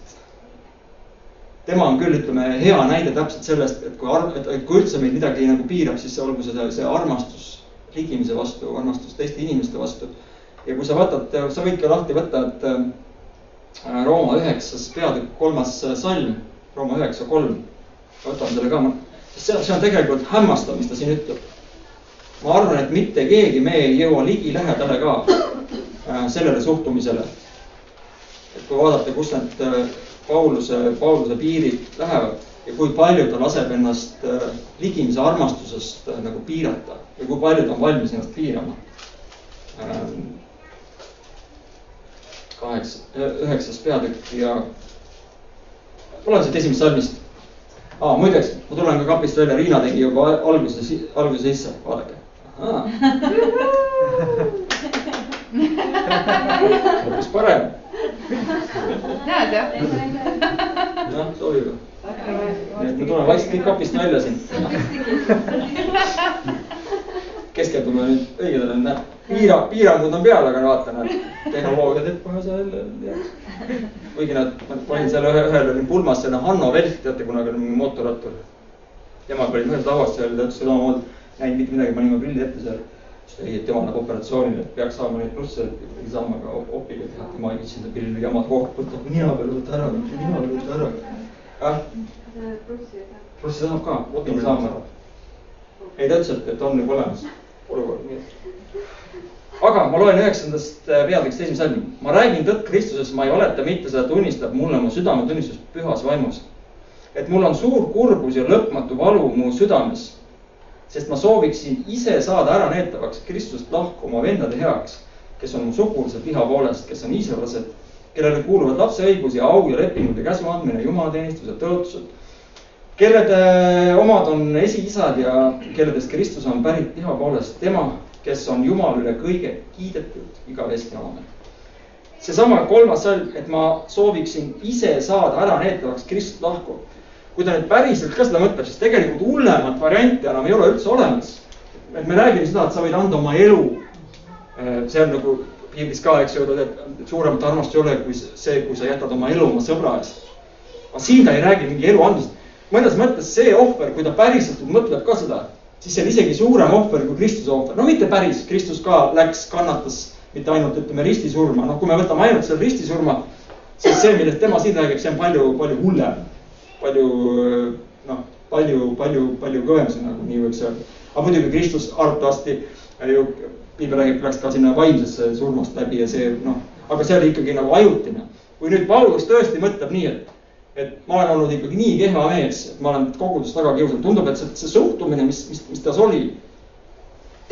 tema on küll, ütleme hea näide täpselt sellest, et kui arv, et, kui üldse meid midagi nagu piirab, siis see olgu seda, see armastus ligimise vastu, armastus teiste inimeste vastu. ja kui sa võtad, sa võid ka lahti võtta, et äh, Rooma üheksas peatükk, kolmas salm, Rooma üheksa kolm. võtan selle ka, sest see, see on tegelikult hämmastav, mis ta siin ütleb. ma arvan, et mitte keegi me ei jõua ligilähedale ka äh, sellele suhtumisele et kui vaadata, kus need äh, Pauluse, Pauluse piirid lähevad ja kui palju ta laseb ennast äh, ligimise armastusest äh, nagu piirata ja kui palju ta on valmis ennast piirama. kaheksa, üheksas peatükk ja loen siit esimesest salmist ah,. muideks, ma tulen ka kapist välja, Riina tegi juba alguse, alguse sisse, vaadake. hoopis parem näed jah? jah, sobib. nii et me tuleme vaikselt kõik kapist välja siin. Keskendume nüüd õigetele, näed, piira, piirangud on peal, aga vaata, näed, tehnoloogia teeb kohe selle. kuigi nad, ma panin seal ühe, ühel oli pulmas selline Hanno Velk, teate, kunagi oli mingi mootorrattur. temaga olid ühes lauas seal, ta ütles samamoodi, näinud mitte midagi, panime prillid ette seal ei, et tema läheb operatsioonile, et peaks saama neid plusse, pidi saama ka opiga teha, tema ei viitsi enda pillile jamad kohta, võtab nina peale, võta ära, nina peale, võta ära. jah, plussi tahab ka, opiga saama ära. ei, ta ütles, et, et on juba olemas olukord, nii et. aga ma loen üheksandast peatükist esimese salmi. ma räägin tõtt Kristuses, ma ei valeta mitte, seda tunnistab mulle mu südametunnistus pühas vaimus. et mul on suur kurbus ja lõpmatu valu mu südames sest ma sooviksin ise saada ära neetavaks Kristust lahku oma vendade heaks, kes on mu sugulased liha poolest, kes on iisraelased, kellele kuuluvad lapse õigus ja au ja lepingud ja käsu andmine, jumalateenistused, tõotused. Kellede omad on esiisad ja kelledest Kristus on pärit liha poolest, tema, kes on Jumal üle kõige kiidetud igavesti amen. seesama kolmas salm, et ma sooviksin ise saada ära neetavaks Kristust lahku kui ta nüüd päriselt ka seda mõtleb, siis tegelikult hullemat varianti enam ei ole üldse olemas. et me räägime seda, et sa võid anda oma elu. see on nagu piiblis ka, eks ju, et suuremat armastust ei ole kui see, kui sa jätad oma elu oma sõbra eest. aga siin ta ei räägi mingi elu andmist. Mõnes mõttes see ohver, kui ta päriselt mõtleb ka seda, siis see on isegi suurem ohver kui Kristuse ohver. no mitte päris, Kristus ka läks, kannatas mitte ainult ütleme ristisurma, noh, kui me võtame ainult selle ristisurma sest see, millest tema siin räägib, see on palju, palju hullem. palju noh, palju, palju, palju kõvem see nagu nii võiks öelda. aga muidugi Kristus arvatavasti ju, piibel räägib, läks ka sinna vaimsesse surmast läbi ja see noh, aga see oli ikkagi nagu ajutine. kui nüüd Paulus tõesti mõtleb nii, et, et ma olen olnud ikkagi nii kehva mees, et ma olen kogudust väga kiusanud, tundub, et see, see suhtumine, mis, mis, mis tas oli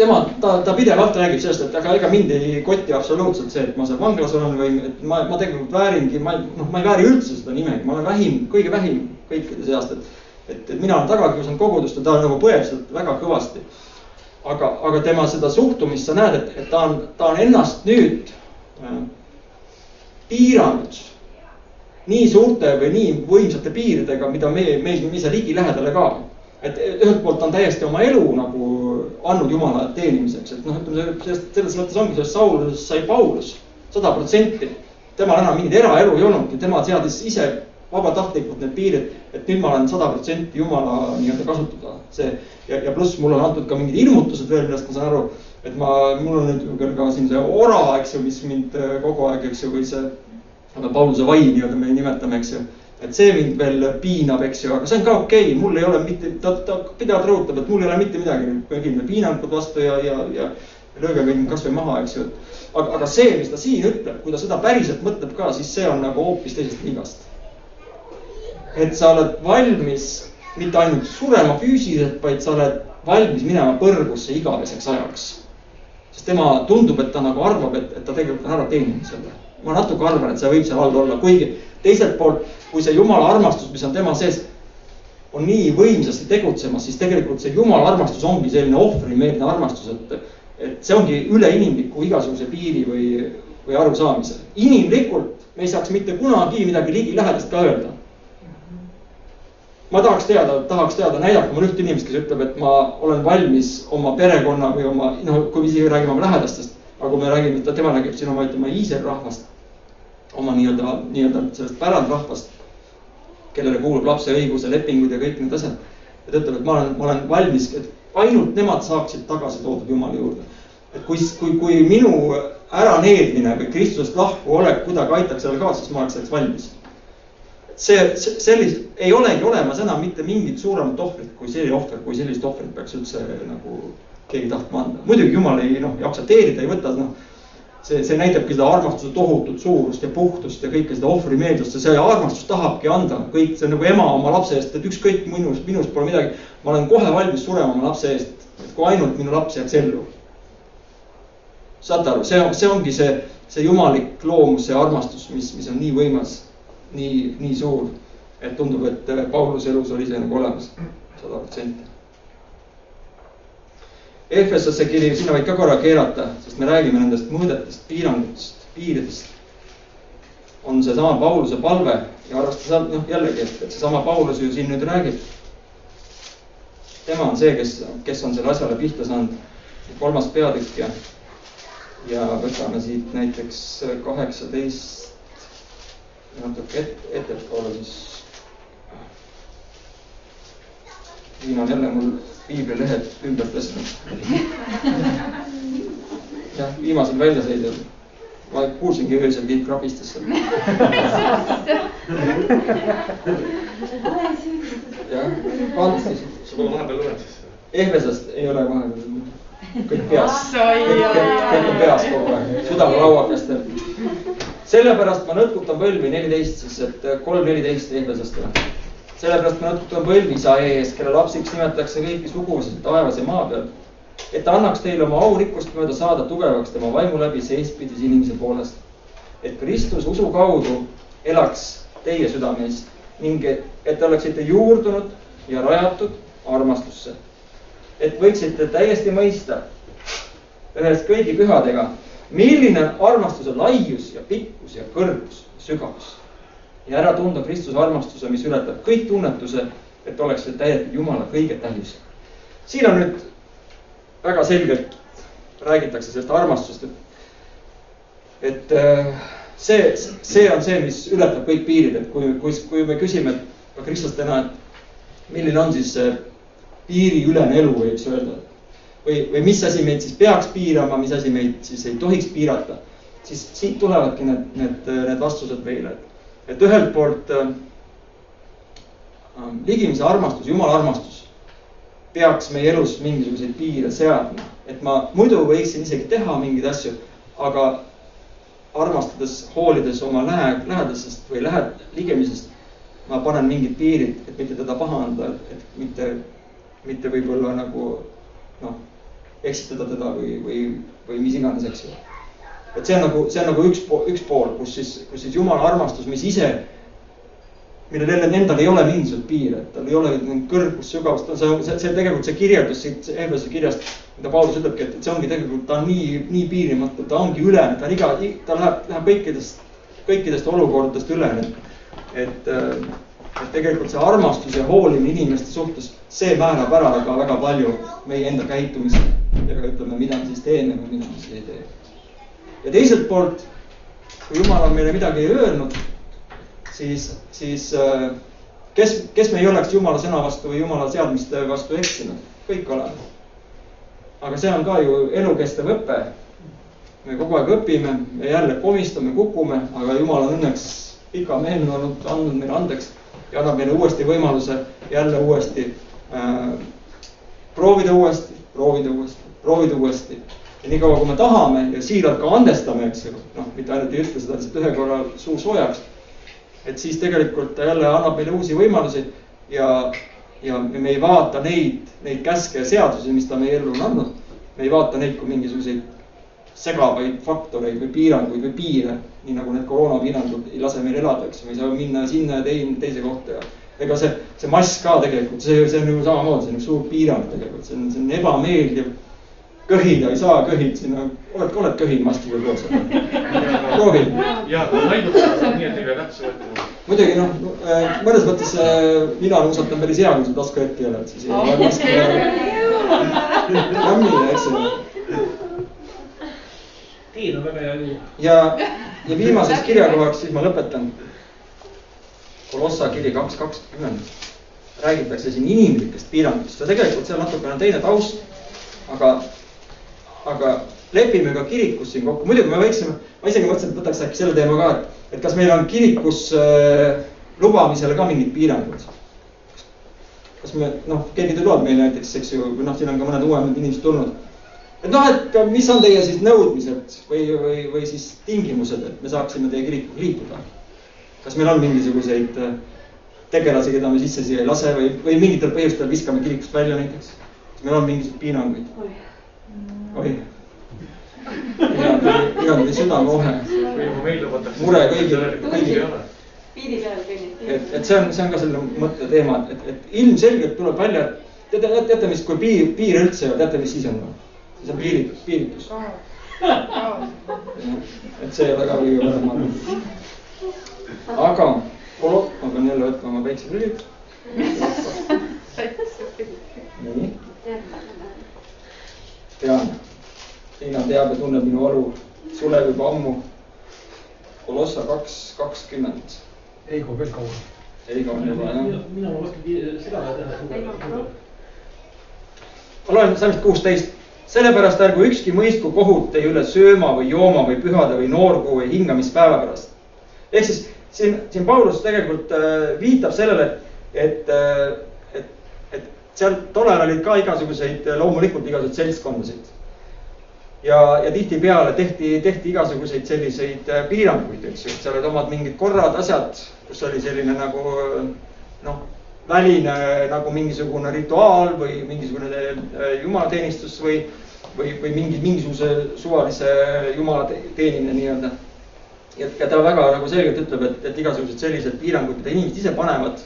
tema, ta, ta pidevalt räägib sellest, et aga ega mind ei koti absoluutselt see, et ma seal vanglas olen või et ma, ma tegelikult vääringi, ma noh, ma ei vääri üldse seda nimegi, ma olen vähim, kõige vähim kõikide seast, et. et, et mina olen taga kiusanud kogudust ja ta nagu põeb seda väga kõvasti. aga, aga tema seda suhtumist sa näed, et, et ta on, ta on ennast nüüd äh, piiranud nii suurte või nii võimsate piiridega, mida me, meil, me ei saa ligilähedale ka et ühelt poolt on täiesti oma elu nagu andnud Jumala teenimiseks, et noh, ütleme sellest, selles mõttes ongi sellest Saulusest sai Paulus sada protsenti. temal enam mingit eraelu ei olnudki, tema seadis ise vabatahtlikult need piirid, et nüüd ma olen sada protsenti Jumala nii-öelda kasutada. see ja, ja pluss mulle on antud ka mingid ilmutused veel, millest ma saan aru, et ma, mul on nüüd ka siin see ora, eks ju, mis mind kogu aeg, eks ju, või see Pauluse vai nii-öelda me nimetame, eks ju et see mind veel piinab, eks ju, aga see on ka okei okay., mul ei ole mitte, ta, ta pidevalt rõhutab, et mul ei ole mitte midagi kõigile piinangud vastu ja, ja, ja lööge mind kasvõi maha, eks ju. aga, aga see, mis ta siin ütleb, kui ta seda päriselt mõtleb ka, siis see on nagu hoopis teisest liigast. et sa oled valmis mitte ainult surema füüsiliselt, vaid sa oled valmis minema põrgusse igaveseks ajaks. sest tema tundub, et ta nagu arvab, et, et ta tegelikult on ära teeninud selle. Ma natuke arvan, et see võib seal all olla, kuigi teiselt poolt kui see jumala armastus, mis on tema sees, on nii võimsasti tegutsemas, siis tegelikult see jumala armastus ongi selline ohvrimeelne armastus, et, et see ongi üleinimliku igasuguse piiri või, või arusaamise. inimlikult me ei saaks mitte kunagi midagi ligilähedast ka öelda. ma tahaks teada, tahaks teada, näidake mulle ühte inimest, kes ütleb, et ma olen valmis oma perekonna või oma, noh, kui isegi räägime oma lähedastest, aga kui me räägime, tema räägib siin oma, ütleme, iiselrahvast, oma nii-öelda, nii-öelda sellest pärandrahvast kellele kuulub lapse õiguse lepingud ja kõik need asjad. ja ta ütleb, et ma olen, ma olen valmis, et ainult nemad saaksid tagasi toodud Jumala juurde. et kui, kui, kui minu äraneedmine või Kristusest lahku olek kuidagi aitaks sellele kaasa, siis ma oleks selleks valmis. see, see, sellist, ei olegi olemas enam mitte mingit suuremat ohvrit kui see ohver, kui sellist ohvrit peaks üldse nagu keegi tahtma anda. muidugi Jumal ei noh, ei aktsepteeri, ta ei võta noh see, see näitabki seda armastuse tohutut suurust ja puhtust ja kõike seda ohvrimeelsust ja see armastus tahabki anda kõik, see on nagu ema oma lapse eest, et ükskõik minust, minust pole midagi. ma olen kohe valmis surema oma lapse eest, et kui ainult minu laps jääks ellu. saate aru, see see ongi see, see jumalik loomus, see armastus, mis, mis on nii võimas, nii, nii suur, et tundub, et Pauluse elus oli see nagu olemas, sada protsenti Efesose kiri, sinna võid ka korra keerata, sest me räägime nendest mõõdetest, piirangutest, piiridest. on seesama Pauluse palve ja arvestada noh, jällegi, et, et seesama Paulus ju siin nüüd räägib. tema on see, kes, kes on selle asjale pihta saanud. kolmas peatükk ja, ja võtame siit näiteks kaheksateist, natuke et, ettepoole siis. Siin on jälle mul piiblilehed ümber tõstnud. jah, viimasel väljasõidul. ma kuulsingi öösel kõik rabistas seal. jah, fantastiline. sa pole vahepeal lugenud siis? Ehvesest ei ole vahepeal, kõik peas. kõik on peas kogu aeg, südamelauakestel. sellepärast ma nõtkutan põlvi neliteist siis, et kolm neliteist Ehvesest või sellepärast ma natuke põlv isa ees, kelle lapsiks nimetatakse kõiki sugusid taevas ja maa peal. et ta annaks teile oma aurikkust mööda saada tugevaks tema vaimu läbi seestpidis inimese poolest. et Kristus usu kaudu elaks teie südames ning et te oleksite juurdunud ja rajatud armastusse. et võiksite täiesti mõista ühes kõigi pühadega, milline on armastuse laius ja pikkus ja kõrgus, sügavus ja ära tunda Kristuse armastuse, mis ületab kõik tunnetuse, et oleksite täidetud Jumala kõige täis. siin on nüüd väga selgelt räägitakse sellest armastusest, et, et äh, see, see on see, mis ületab kõik piirid, et kui, kui, kui me küsime ka kristlastena, et milline on siis see piiriülene elu, võiks öelda. või, või mis asi meid siis peaks piirama, mis asi meid siis ei tohiks piirata, siis siit tulevadki need, need, need vastused meile, et et ühelt poolt äh, ligimise armastus, jumala armastus peaks meie elus mingisuguseid piire seadma, et ma muidu võiksin isegi teha mingeid asju, aga armastades, hoolides oma lähe, lähedasest või lähe, ligimisest, ma panen mingid piirid, et mitte teda pahandada, et mitte, mitte võib-olla nagu noh, eksitada teda või, või, või mis iganes, eks ju. Et see on nagu, see on nagu üks üks pool, kus siis, kus siis jumala armastus, mis ise millel jälle endal ei ole mingisuguseid piire, et tal ei ole kõrgust, sügavust, see, see, see tegelikult see kirjeldus siit Ehlase kirjast, mida Paulus ütlebki, et see ongi tegelikult, ta on nii, nii piirimatu, ta ongi ülene, ta on iga, ta läheb, läheb kõikidest, kõikidest olukordadest üle, et, et, et tegelikult see armastus ja hoolimine inimeste suhtes, see määrab ära ka väga palju meie enda käitumise ja ka ütleme, mida me siis teeme või mida me siis ei tee. Ja teiselt poolt, kui Jumal on meile midagi öelnud siis, siis äh, kes, kes me ei oleks Jumala sõna vastu või Jumala seadmiste vastu eksinud, kõik oleme. aga see on ka ju elukestev õpe. me kogu aeg õpime, me jälle komistame, kukume, aga Jumal on õnneks pikameelne olnud, andnud meile andeks ja annab meile uuesti võimaluse jälle uuesti äh, proovida uuesti, proovida uuesti, proovida uuesti. Ja niikaua, kui me tahame ja siiralt ka andestame, eks ju, noh, mitte ainult ei ütle seda lihtsalt ühe korra suu soojaks et siis tegelikult ta jälle annab meile uusi võimalusi ja, ja me ei vaata neid, neid käske ja seadusi, mis ta meie ellu on andnud. me ei vaata neid kui mingisuguseid segavaid faktoreid või piiranguid või piire, nii nagu need koroonapiirangud ei lase meil elada, eks ju, me ei saa minna sinna ja teine, teise kohta ja ega see, see mask ka tegelikult, see, see on ju samamoodi, see on üks suur piirang tegelikult, see on, see on ebameeldiv köhida ei saa, köhid sinna, oled, oled köhinud maskiga koos? proovi. ja, saab nii, et ei pea kätte võtma. muidugi noh, äh, mõnes mõttes äh, mina nuusatan päris hea, kui sa tasku ette ei ole, et siis ei ole maski. jammine, eks ju. teen on väga hea juua. ja, ja viimaseks kirjakohaks, siis ma lõpetan. Kolossa kiri kaks kakskümmend räägitakse siin inimlikest piirangutest ja tegelikult seal natukene teine taust. aga aga lepime ka kirikus siin kokku, muidugi me võiksime, ma isegi mõtlesin, et võtaks äkki selle teema ka, et, et kas meil on kirikus äh, lubamisele ka mingid piirangud. kas me noh, keegi tuleb meile näiteks, eks ju, või noh, siin on ka mõned uuemad inimesed tulnud. et noh, et mis on teie siis nõudmised või, või, või siis tingimused, et me saaksime teie kirikuga liituda. kas meil on mingisuguseid äh, tegelasi, keda me sisse siia ei lase või, või mingitel põhjustel viskame kirikust välja näiteks? kas meil on mingisuguseid piiranguid? Oi. igal tuli südameohe. mure kõigil, kõigil. et, et see on, see on ka selle mõtteteema, et, et, et ilmselgelt tuleb välja, et teate, teate, mis, kui piir, piir üldse ei ole, teate, mis siis on? siis on piiritus, piiritus. et see ei ole ka kõige parem, arvan. aga, ma pean jälle võtma oma päikseprillid. nii tean. Liina teab ja tunneb minu valu, Sulev juba ammu. Kolossa kaks, kakskümmend. Eigo veel kaua. Eigo on juba jah. mina ma oskan seda teha. ma loen salmist kuusteist. sellepärast ärgu ükski mõistku kohut teie üle sööma või jooma või pühade või noorkuu või hingamispäeva pärast. ehk siis siin, siin Paulus tegelikult äh, viitab sellele, et, et, et, et seal tollal olid ka igasuguseid, loomulikult igasuguseid seltskondasid. Ja, ja tihtipeale tehti, tehti igasuguseid selliseid äh, piiranguid, eks ju, seal olid omad mingid korrad, asjad, kus oli selline nagu noh, väline nagu mingisugune rituaal või mingisugune äh, jumalateenistus või, või, või mingi, mingisuguse suvalise jumala teenimine nii-öelda. ja, ja ta väga nagu selgelt ütleb, et, et igasugused sellised piirangud, mida inimesed ise panevad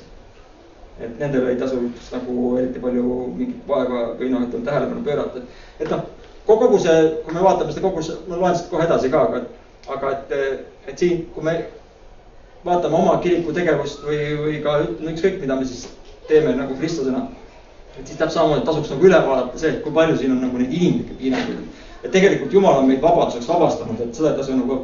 et nendele ei tasu nagu eriti palju mingit vaeva või noh, ütleme tähelepanu pöörata. et noh, kogu see, kui me vaatame seda kogu, ma loen seda kohe edasi ka, aga, aga et, et siin, kui me vaatame oma kiriku tegevust või, või ka ütleme ükskõik, mida me siis teeme nagu kristlasena. et siis täpselt samamoodi tasuks nagu üle vaadata see, et kui palju siin on nagu neid inimlikke piiranguid. et tegelikult Jumal on meid vabaduseks vabastanud, et seda ei tasu nagu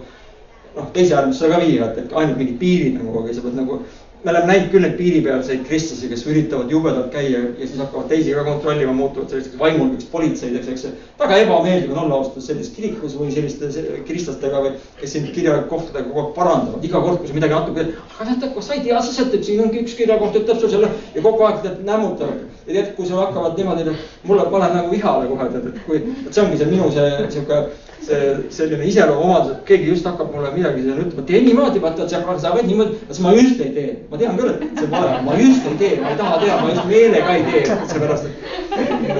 noh, teise äärmusse ka viia, et, et ainult mingid piirid nagu, aga sa pead nagu me oleme näinud küll neid piiripealseid kristlasi, kes üritavad jubedalt käia ja siis hakkavad teisi ka kontrollima, muutuvad selliseks vaimulikeks politseideks, eks. väga ebameeldiv on olla ausalt öeldes sellises kirikus või selliste kristlastega või kes sind kirjakohtadega kogu aeg parandavad, iga kord, kui sa midagi natuke, aga tead, kas sa ei tea siis, et siin ongi üks kirjakoht ütleb sul selle ja kogu aeg tead nämmutavad. ja tead, kui sul hakkavad niimoodi, mulle paneb nagu vihale kohe tead, et kui, et see ongi see minu see sihuke see selline iseloomuomadus, et keegi just hakkab mulle midagi seal ütlema, tee niimoodi, vaata, sa, sa võid niimoodi, siis ma just ei tee. Ma tean küll, et see on vale, ma just ei tee, ma ei taha teha, ma just meelega ei tee, seepärast et,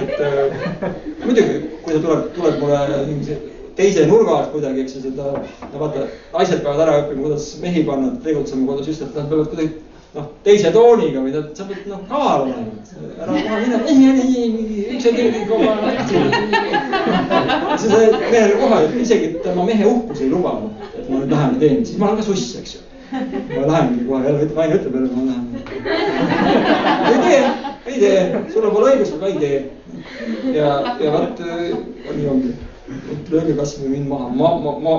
et äh, muidugi, kui sa tuled, tuled mulle mingi teise nurga alt kuidagi, eks ju, seda, no vaata, naised peavad ära õppima, kuidas mehi panna tegutsema kodus, just, et nad peavad kuidagi noh, teise tooniga või sa pead noh kaval olema. ära kohe mine, üks ja teine kogu aeg. siis mehele kohe, isegi tema mehe uhkus ei luba, et ma nüüd lähen ja teen, siis ma olen ka suss, eks ju. Ma lähengi kohe jälle, naine ütleb jälle, ma lähen. ei tee, ei tee, sul pole õigust, aga ei tee. ja, ja vot nii ongi, et lööge kasvõi mind maha, ma, ma, ma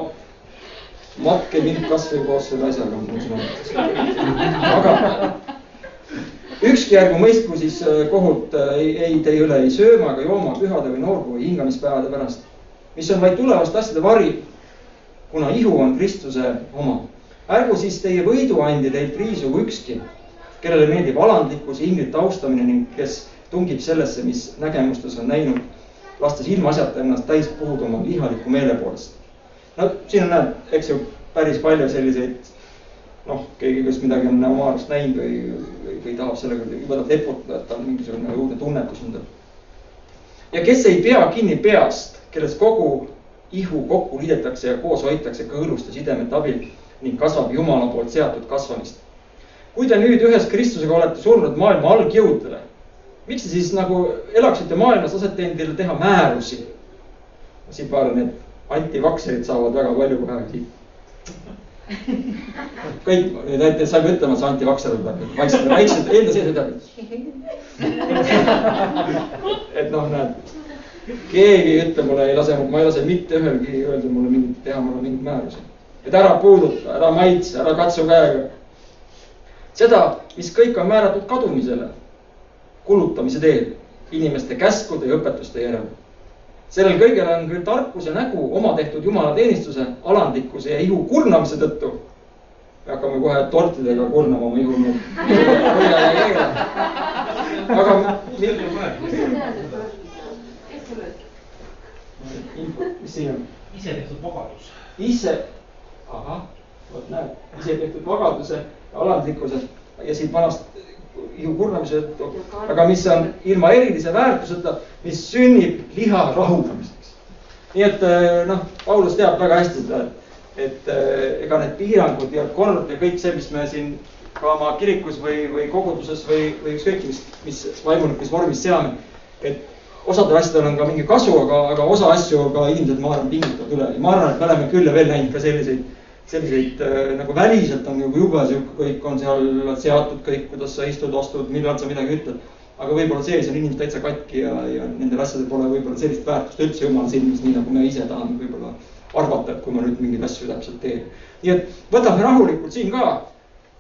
matke mind kasvõi koos selle asjaga, ma ütlesin. aga ükski ärgu mõistku siis äh, kohut äh, ei, ei teie üle ei sööma ega jooma pühade või noorgu või hingamispäevade pärast, mis on vaid tulevaste asjade vari, kuna ihu on Kristuse oma. Ärgu siis teie võiduandja teilt riisugu ükski, kellele meeldib alandlikkus ja inglite austamine ning kes tungib sellesse, mis nägemustes on näinud, lastes ilmaasjata ennast täis puhuda oma lihaliku meele poolest no siin on näed, eks ju, päris palju selliseid noh, keegi, kes midagi on oma arust näinud või, või, või tahab sellega jubedalt leputada, et tal on mingisugune õudne tunnetus endal. ja kes ei pea kinni peast, kellest kogu ihu kokku liidetakse ja koos hoitakse kõõluste sidemete abil ning kasvab Jumala poolt seatud kasvamist. kui te nüüd ühes Kristusega olete surnud maailma algjõududele, miks te siis nagu elaksite maailmas, lasete endile teha määrusi? siit vaatan, et antivakserid saavad väga palju kohe siit. kõik, näiteks sa ei pea ütlema, et sa antivakser oled, vaikselt, vaikselt enda sees ütled. et noh, näed, keegi ei ütle mulle, ei lase, ma ei lase mitte ühelgi öelda mulle mingit, teha mulle mingeid määrusi. Et ära puuduta, ära maitse, ära katsu käega. seda, mis kõik on määratud kadumisele, kulutamise teel, inimeste käskude ja õpetuste järel sellel kõigel on küll tarkus ja nägu oma tehtud jumalateenistuse, alandlikkuse ja ihu kurnamise tõttu. me hakkame kohe tortidega kurnama oma ihu, aga. mis siin on? ise tehtud vabadus. ise, ahah, vot näed, ise tehtud vabaduse ja alandlikkuse ja siit vanast ihu kurnamise tõttu, aga mis on ilma erilise väärtuseta, mis sünnib liha rahuldamiseks. nii et eh, noh, Paulus teab väga hästi seda, et, et eh, ega need piirangud ja kord ja kõik see, mis me siin ka oma kirikus või, või koguduses või, või ükskõik mis, mis vaimulikus vormis seame. et osadel asjadel on ka mingi kasu, aga, aga osa asju ka inimesed, ma arvan, pingutavad üle ja ma arvan, et me oleme küll ja veel näinud ka selliseid selliseid äh, nagu väliselt on nagu jube sihuke, kõik on seal seatud kõik, kuidas sa istud, astud, millal sa midagi ütled. aga võib-olla sees on inimesed täitsa katki ja, ja nendel asjadel pole võib-olla sellist väärtust üldse jumala silmis, nii nagu me ise tahame võib-olla arvata, et kui ma nüüd mingeid asju täpselt teen. nii et võtame rahulikult siin ka.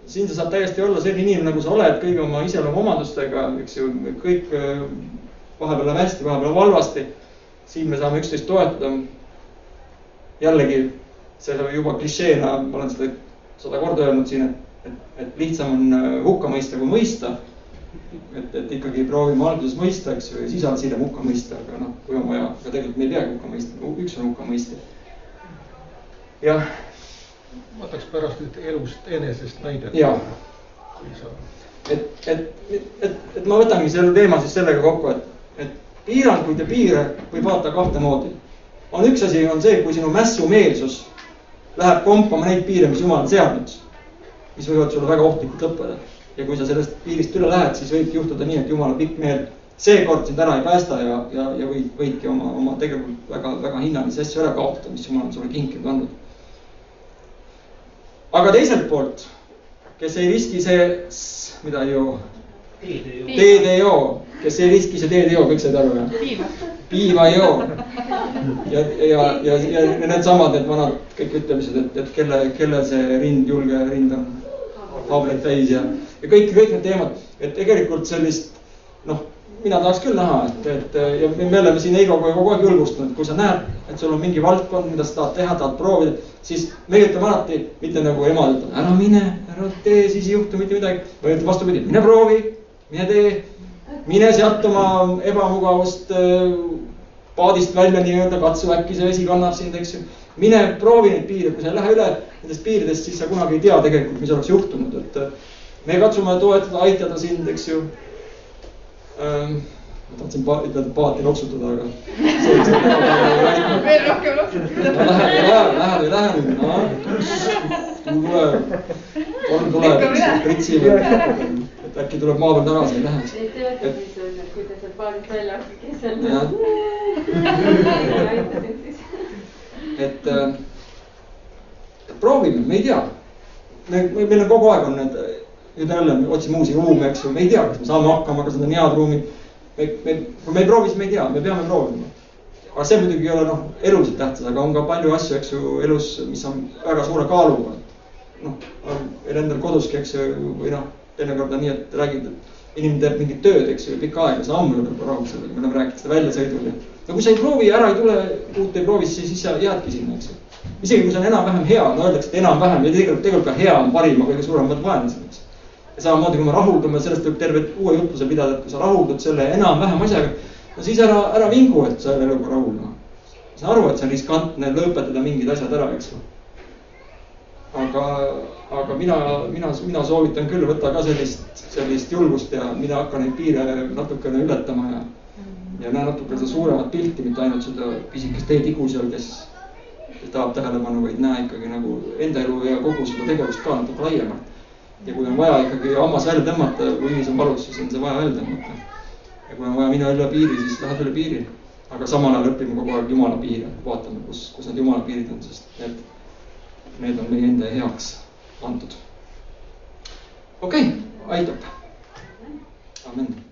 siin sa saad täiesti olla selline inimene, nagu sa oled, kõigi oma iseloomuomadustega, eks ju, kõik äh, vahepeal läheb hästi, vahepeal halvasti. siin me saame üksteist toetada. jällegi see on juba klišeena, ma olen seda sada korda öelnud siin, et, et, et lihtsam on äh, hukka mõista kui mõista. et, et ikkagi proovime alguses mõista, eks ju, ja siis alles hiljem hukka mõista, aga noh, kui on vaja, aga tegelikult me ei peagi hukka mõistma, üks on hukka mõista. jah. võtaks pärast nüüd elust enesest näidet. jaa. et, et, et, et, et ma võtangi selle teema siis sellega kokku, et, et piiranguid ja piire võib vaadata kahte moodi. on üks asi, on see, kui sinu mässumeelsus läheb kompama neid piire, mis jumal on seadnud, mis võivad sulle väga ohtlikult lõppeda. ja kui sa sellest piirist üle lähed, siis võib juhtuda nii, et jumala pikk meel seekord sind ära ei päästa ja, ja, ja võid, võidki oma, oma tegelikult väga, väga hinnalisi asju ära kaotada, mis jumal on sulle kinkinud andnud. aga teiselt poolt, kes ei riski see, mida ju joo, kes ei riski, see joo, kõik said aru jah? Piima. joo. ja, ja, ja, ja needsamad, need vanad kõik ütlemised, et, et kelle, kelle see rind, julge rind on. haableid täis ja, ja kõik, kõik need teemad, et tegelikult sellist noh, mina tahaks küll näha, et, et ja me oleme siin Heigoga kogu aeg julgustanud, kui sa näed, et sul on mingi valdkond, mida sa tahad teha, tahad proovida, siis meie ütleme alati, mitte nagu emad ütlevad, ära mine, ära tee, siis ei juhtu mitte midagi. või ütleme vastupidi, mine proovi, mine tee, mine sealt oma ebamugavust äh, paadist välja nii-öelda, katsu äkki see vesi kannab sind, eks ju. mine proovi neid piire, kui sa ei lähe üle nendest piiridest, siis sa kunagi ei tea tegelikult, mis oleks juhtunud, et äh, me katsume toetada, aitada sind, eks ju ähm,. ma tahtsin pa ütelda paati loksutada, aga. veel rohkem loksutada. no lähed või lähed, lähed või ei lähe nüüd, noh. tuleb, torm tuleb, pritsib, et äkki tuleb maa peal tagasi, ei lähe. Neid teate, mis on, et kui te seal paadist välja kes seal et äh, proovime, me ei tea. me, me, meil on kogu aeg on need, nüüd jälle me otsime uusi ruume, eks ju, me ei tea, kas me saame hakkama, kas need on head ruumid. me, me, kui me ei proovi, siis me ei tea, me peame proovima. aga see muidugi ei ole noh, eluliselt tähtis, aga on ka palju asju, eks ju, elus, mis on väga suure kaaluga. noh, meil endal koduski, eks ju, või noh, teinekord on nii, et räägid, et inimene teeb mingit tööd, eks ju, pikka aega, sa ammu ole rahul sellega, me oleme rääkinud seda väljasõidul ja. no kui sa ei proovi, ära ei tule, uut ei proovi, siis, siis sa jäädki sinna, eks ju. isegi kui see on enam-vähem hea, no öeldakse, et enam-vähem ja tegelikult, tegelikult ka hea on parima kõige suuremad vaenlased, eks. ja samamoodi, kui me rahuldume, sellest võib terve uue jutluse pidada, et kui sa rahuldud selle enam-vähem asjaga, no siis ära, ära vingu, et sa ei ole eluga rahul, noh. ma saan aru, et see on riskantne lõpetada mingid asjad ära, eks ju. Aga, aga mina, mina, mina soovitan küll võtta ka sellist, sellist julgust ja mina hakkan neid piire natukene ületama ja ja näe natuke seda suuremat pilti, mitte ainult seda pisikest teetigu seal, kes kes tahab tähelepanu, vaid näe ikkagi nagu enda elu ja kogu seda tegevust ka natuke laiemalt. ja kui on vaja ikkagi hammas välja tõmmata, kui inimesel on valus, siis on see vaja välja tõmmata. ja kui on vaja minna üle piiri, siis lähed üle piiri. aga samal ajal õpime kogu aeg jumala piire, vaatame, kus, kus need jumala piirid on, sest need, need on meie enda heaks antud. okei okay,, aitab. amen